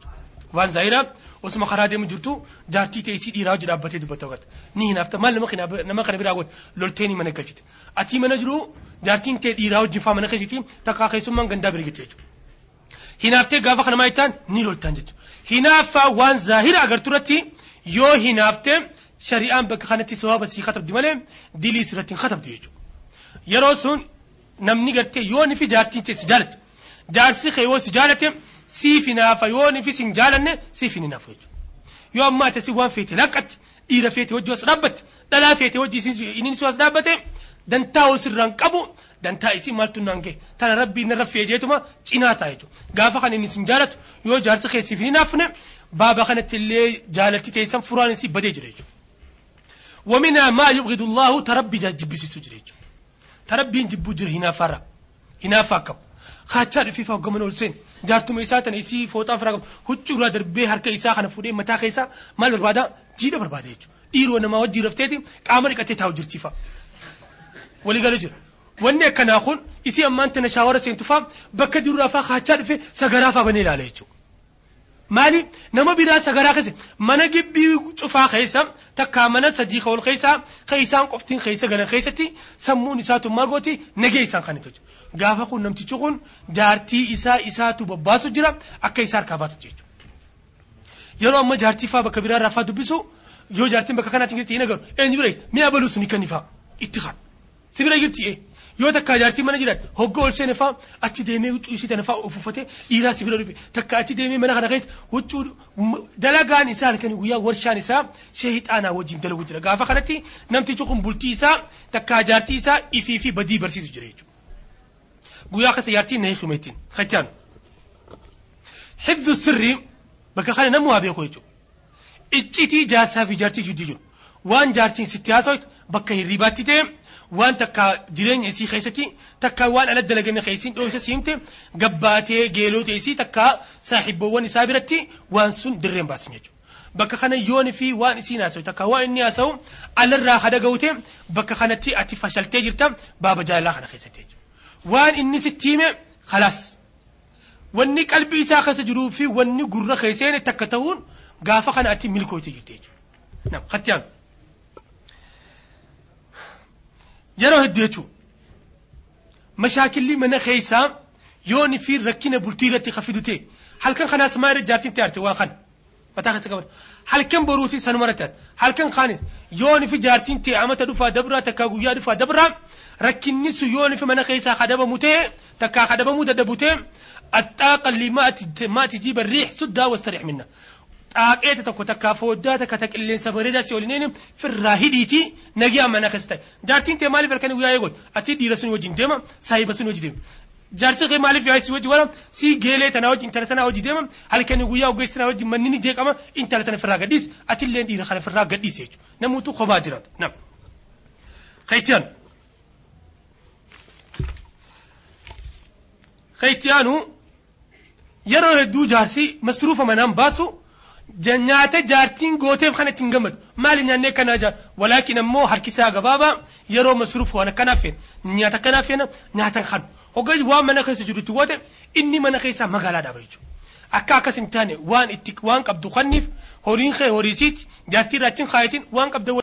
Speaker 1: وان زاهرة jirtu jaartii ta'e isii dhiiraa hojii dhaabbatee dubbatu agarta ni hinaafta maal nama nama kana biraa godhe lolteeni mana galchite. Atii mana jiru jaartiin ta'e dhiiraa wajjin faa mana keessatti takkaa keessummaan gandaa bira jechuudha. Hinaaftee gaafa kana maal ta'an ni loltaan jechuudha. Hinaaffaa waan zaahira agarturratti yoo hinaaftee shari'aan bakka kanatti sababa sii katabdi malee dilii sirratti hin katabdu jechuudha. Yeroo sun namni gartee yoo ni fi jaartiin ta'e si jaalatte jaarsi kee yoo si jaalate siif hinaafa yoo ni fi si hin jaalanne siif hin hinaafu jechuudha. Yoo ammaa ati si waan feete laqqatti dhiira feete wajji as dhaabbatte dhalaa feete wajji inni as dhaabbate dantaa osirraan qabu dantaa isii maaltu naan gahe tana rabbii narra feejeetuma cinaa ta'a jechuudha. Gaafa kan inni sin jaalatu yoo jaarsa keessiif hin hinaafne baaba kanatti illee jaalatti teessan furaan isii badee jira jechuudha. ومنها ما يبغض الله تربي جبسي سجري تربي جبو جر هنا فرا هنا فاكم خاچا في فوق من السن جارتم إساء تنسي فوتا فرا هجو را دربي هرك إساء خنا فودي متا خيسا مال بربادا جيدا بربادا يجو إيرو نما وجي رفتيتي قامر كتي تاو جرتي فا waligala jira wanni akkanaa kun isii ammaan tana shaawara seentu faa bakka dirraa faa kaachaa dhufe sagaraa faa banee ilaala jechuudha. Maali nama biraa sagaraa keessa mana gibbii cufaa keessa takkaa mana sadii ol keessa keessaan qoftiin keessa galan keessatti sammuun isaatu margooti nagee isaan kan tolchu. Gaafa kun namtichi kun jaartii isaa isaatu bobbaasu jira akka isaa harkaa baatu jechuudha. Yeroo amma jaartii faa bakka biraa irraa faa dubbisu yoo jaartiin bakka kanaatiin hin agaru eenyu bira mi'a baluu sun kan ifaa itti haadha. Si bira jirti yoo takka jaartii mana jiran hogga ol seene faa achi deemee huccuu isii tana faa uffatee dhiiraa si bira dhufe takka achi deemee mana kana keessa huccuu dalagaan isaa halkan guyyaa warshaan isaa sheexaanaa wajjin dalagu jira gaafa kanatti namtichi kun bultii isaa takka jaartii isaa ifii fi badii barsiisu jira jechuudha. Guyyaa keessa jaartiin na hiikume ittiin kachaan. Hifdhu sirrii bakka kana namni waa beeku jechuudha. Iccitii jaarsaa fi jaartii jidduu jiru waan jaartiin sitti haasawtu bakka hirribaatti ta'e waan takka jireenya isii keessatti takka waan ala dalagame keessin dhoofisa siimte gabbaatee geelota isii takka saaxibboowwan isaa biratti waan sun dirreen baasin jechuudha. Bakka kana yooni fi waan isiin haasawu takka waan inni haasawu alarraa hada ga'ute bakka kanatti ati fashaltee jirta baaba jaalalaa kana keessatti jechuudha. Waan inni sitti hime khalaas. Wanni qalbii isaa keessa jiruu fi wanni gurra keesseen takka ta'uun gaafa kana ati milkooyte jirti jechuudha. Nam, kattiyaan. جرو هديتو مشاكل لي من خيسا يوني في ركينة بلتيرة تخفيدوتي هل كان خناس ما يرد جارتين تيارتي واخن متاخذ تكبر هل كان بروتي سنمرتات هل كان خانس يوني في جارتين تي عمتا دفا دبرا تكاقو يا دفا دبرا ركيني سو يوني في من خيسا خدابا موتي تكا خدابا مودة دبوتي الطاقة اللي ما تجيب الريح سدها واستريح منها xaaqeeta tokko takkaa fooddaa takka ta qilleensa bareedaa si waliin firraa hidhiiti nagiyaa mana keessa ta'e jaartiin ta'e maaliif halkanii guyyaa eegoot? Ati dhiira sun wajjin deema saahiba sun wajjin deema. Jaarsi kee maaliif yaa si wajjin wala si geelee tanaa wajjin intala tanaa wajjin deema. Halkanii guyyaa ogeessi tanaa wajjin manni ni jeeqama intala tana firraa gadhiis. Ati illee dhiira kana firraa gadhiis jechuudha. Namuutu kophaa jiraatu. Nam kaytiyaan kaytiyaanu yeroo hedduu jaarsi masruufa manaan baasu nyaata jaartiin gooteef kan ittiin gammadu maali nyaannee kanaa jaar walaakin ammoo harkisaa gabaabaa yeroo masruuf waan akkanaaf feena nyaata akkanaaf feena nyaatan kan hoggaa waan mana keessa jirutti goote inni mana keessaa magaalaa dhaaba jechuudha. Akka akkas hin taane waan itti waan qabdu kanniif horiin kee horiisiiti jaartii irraa achiin kaayatiin waan qabda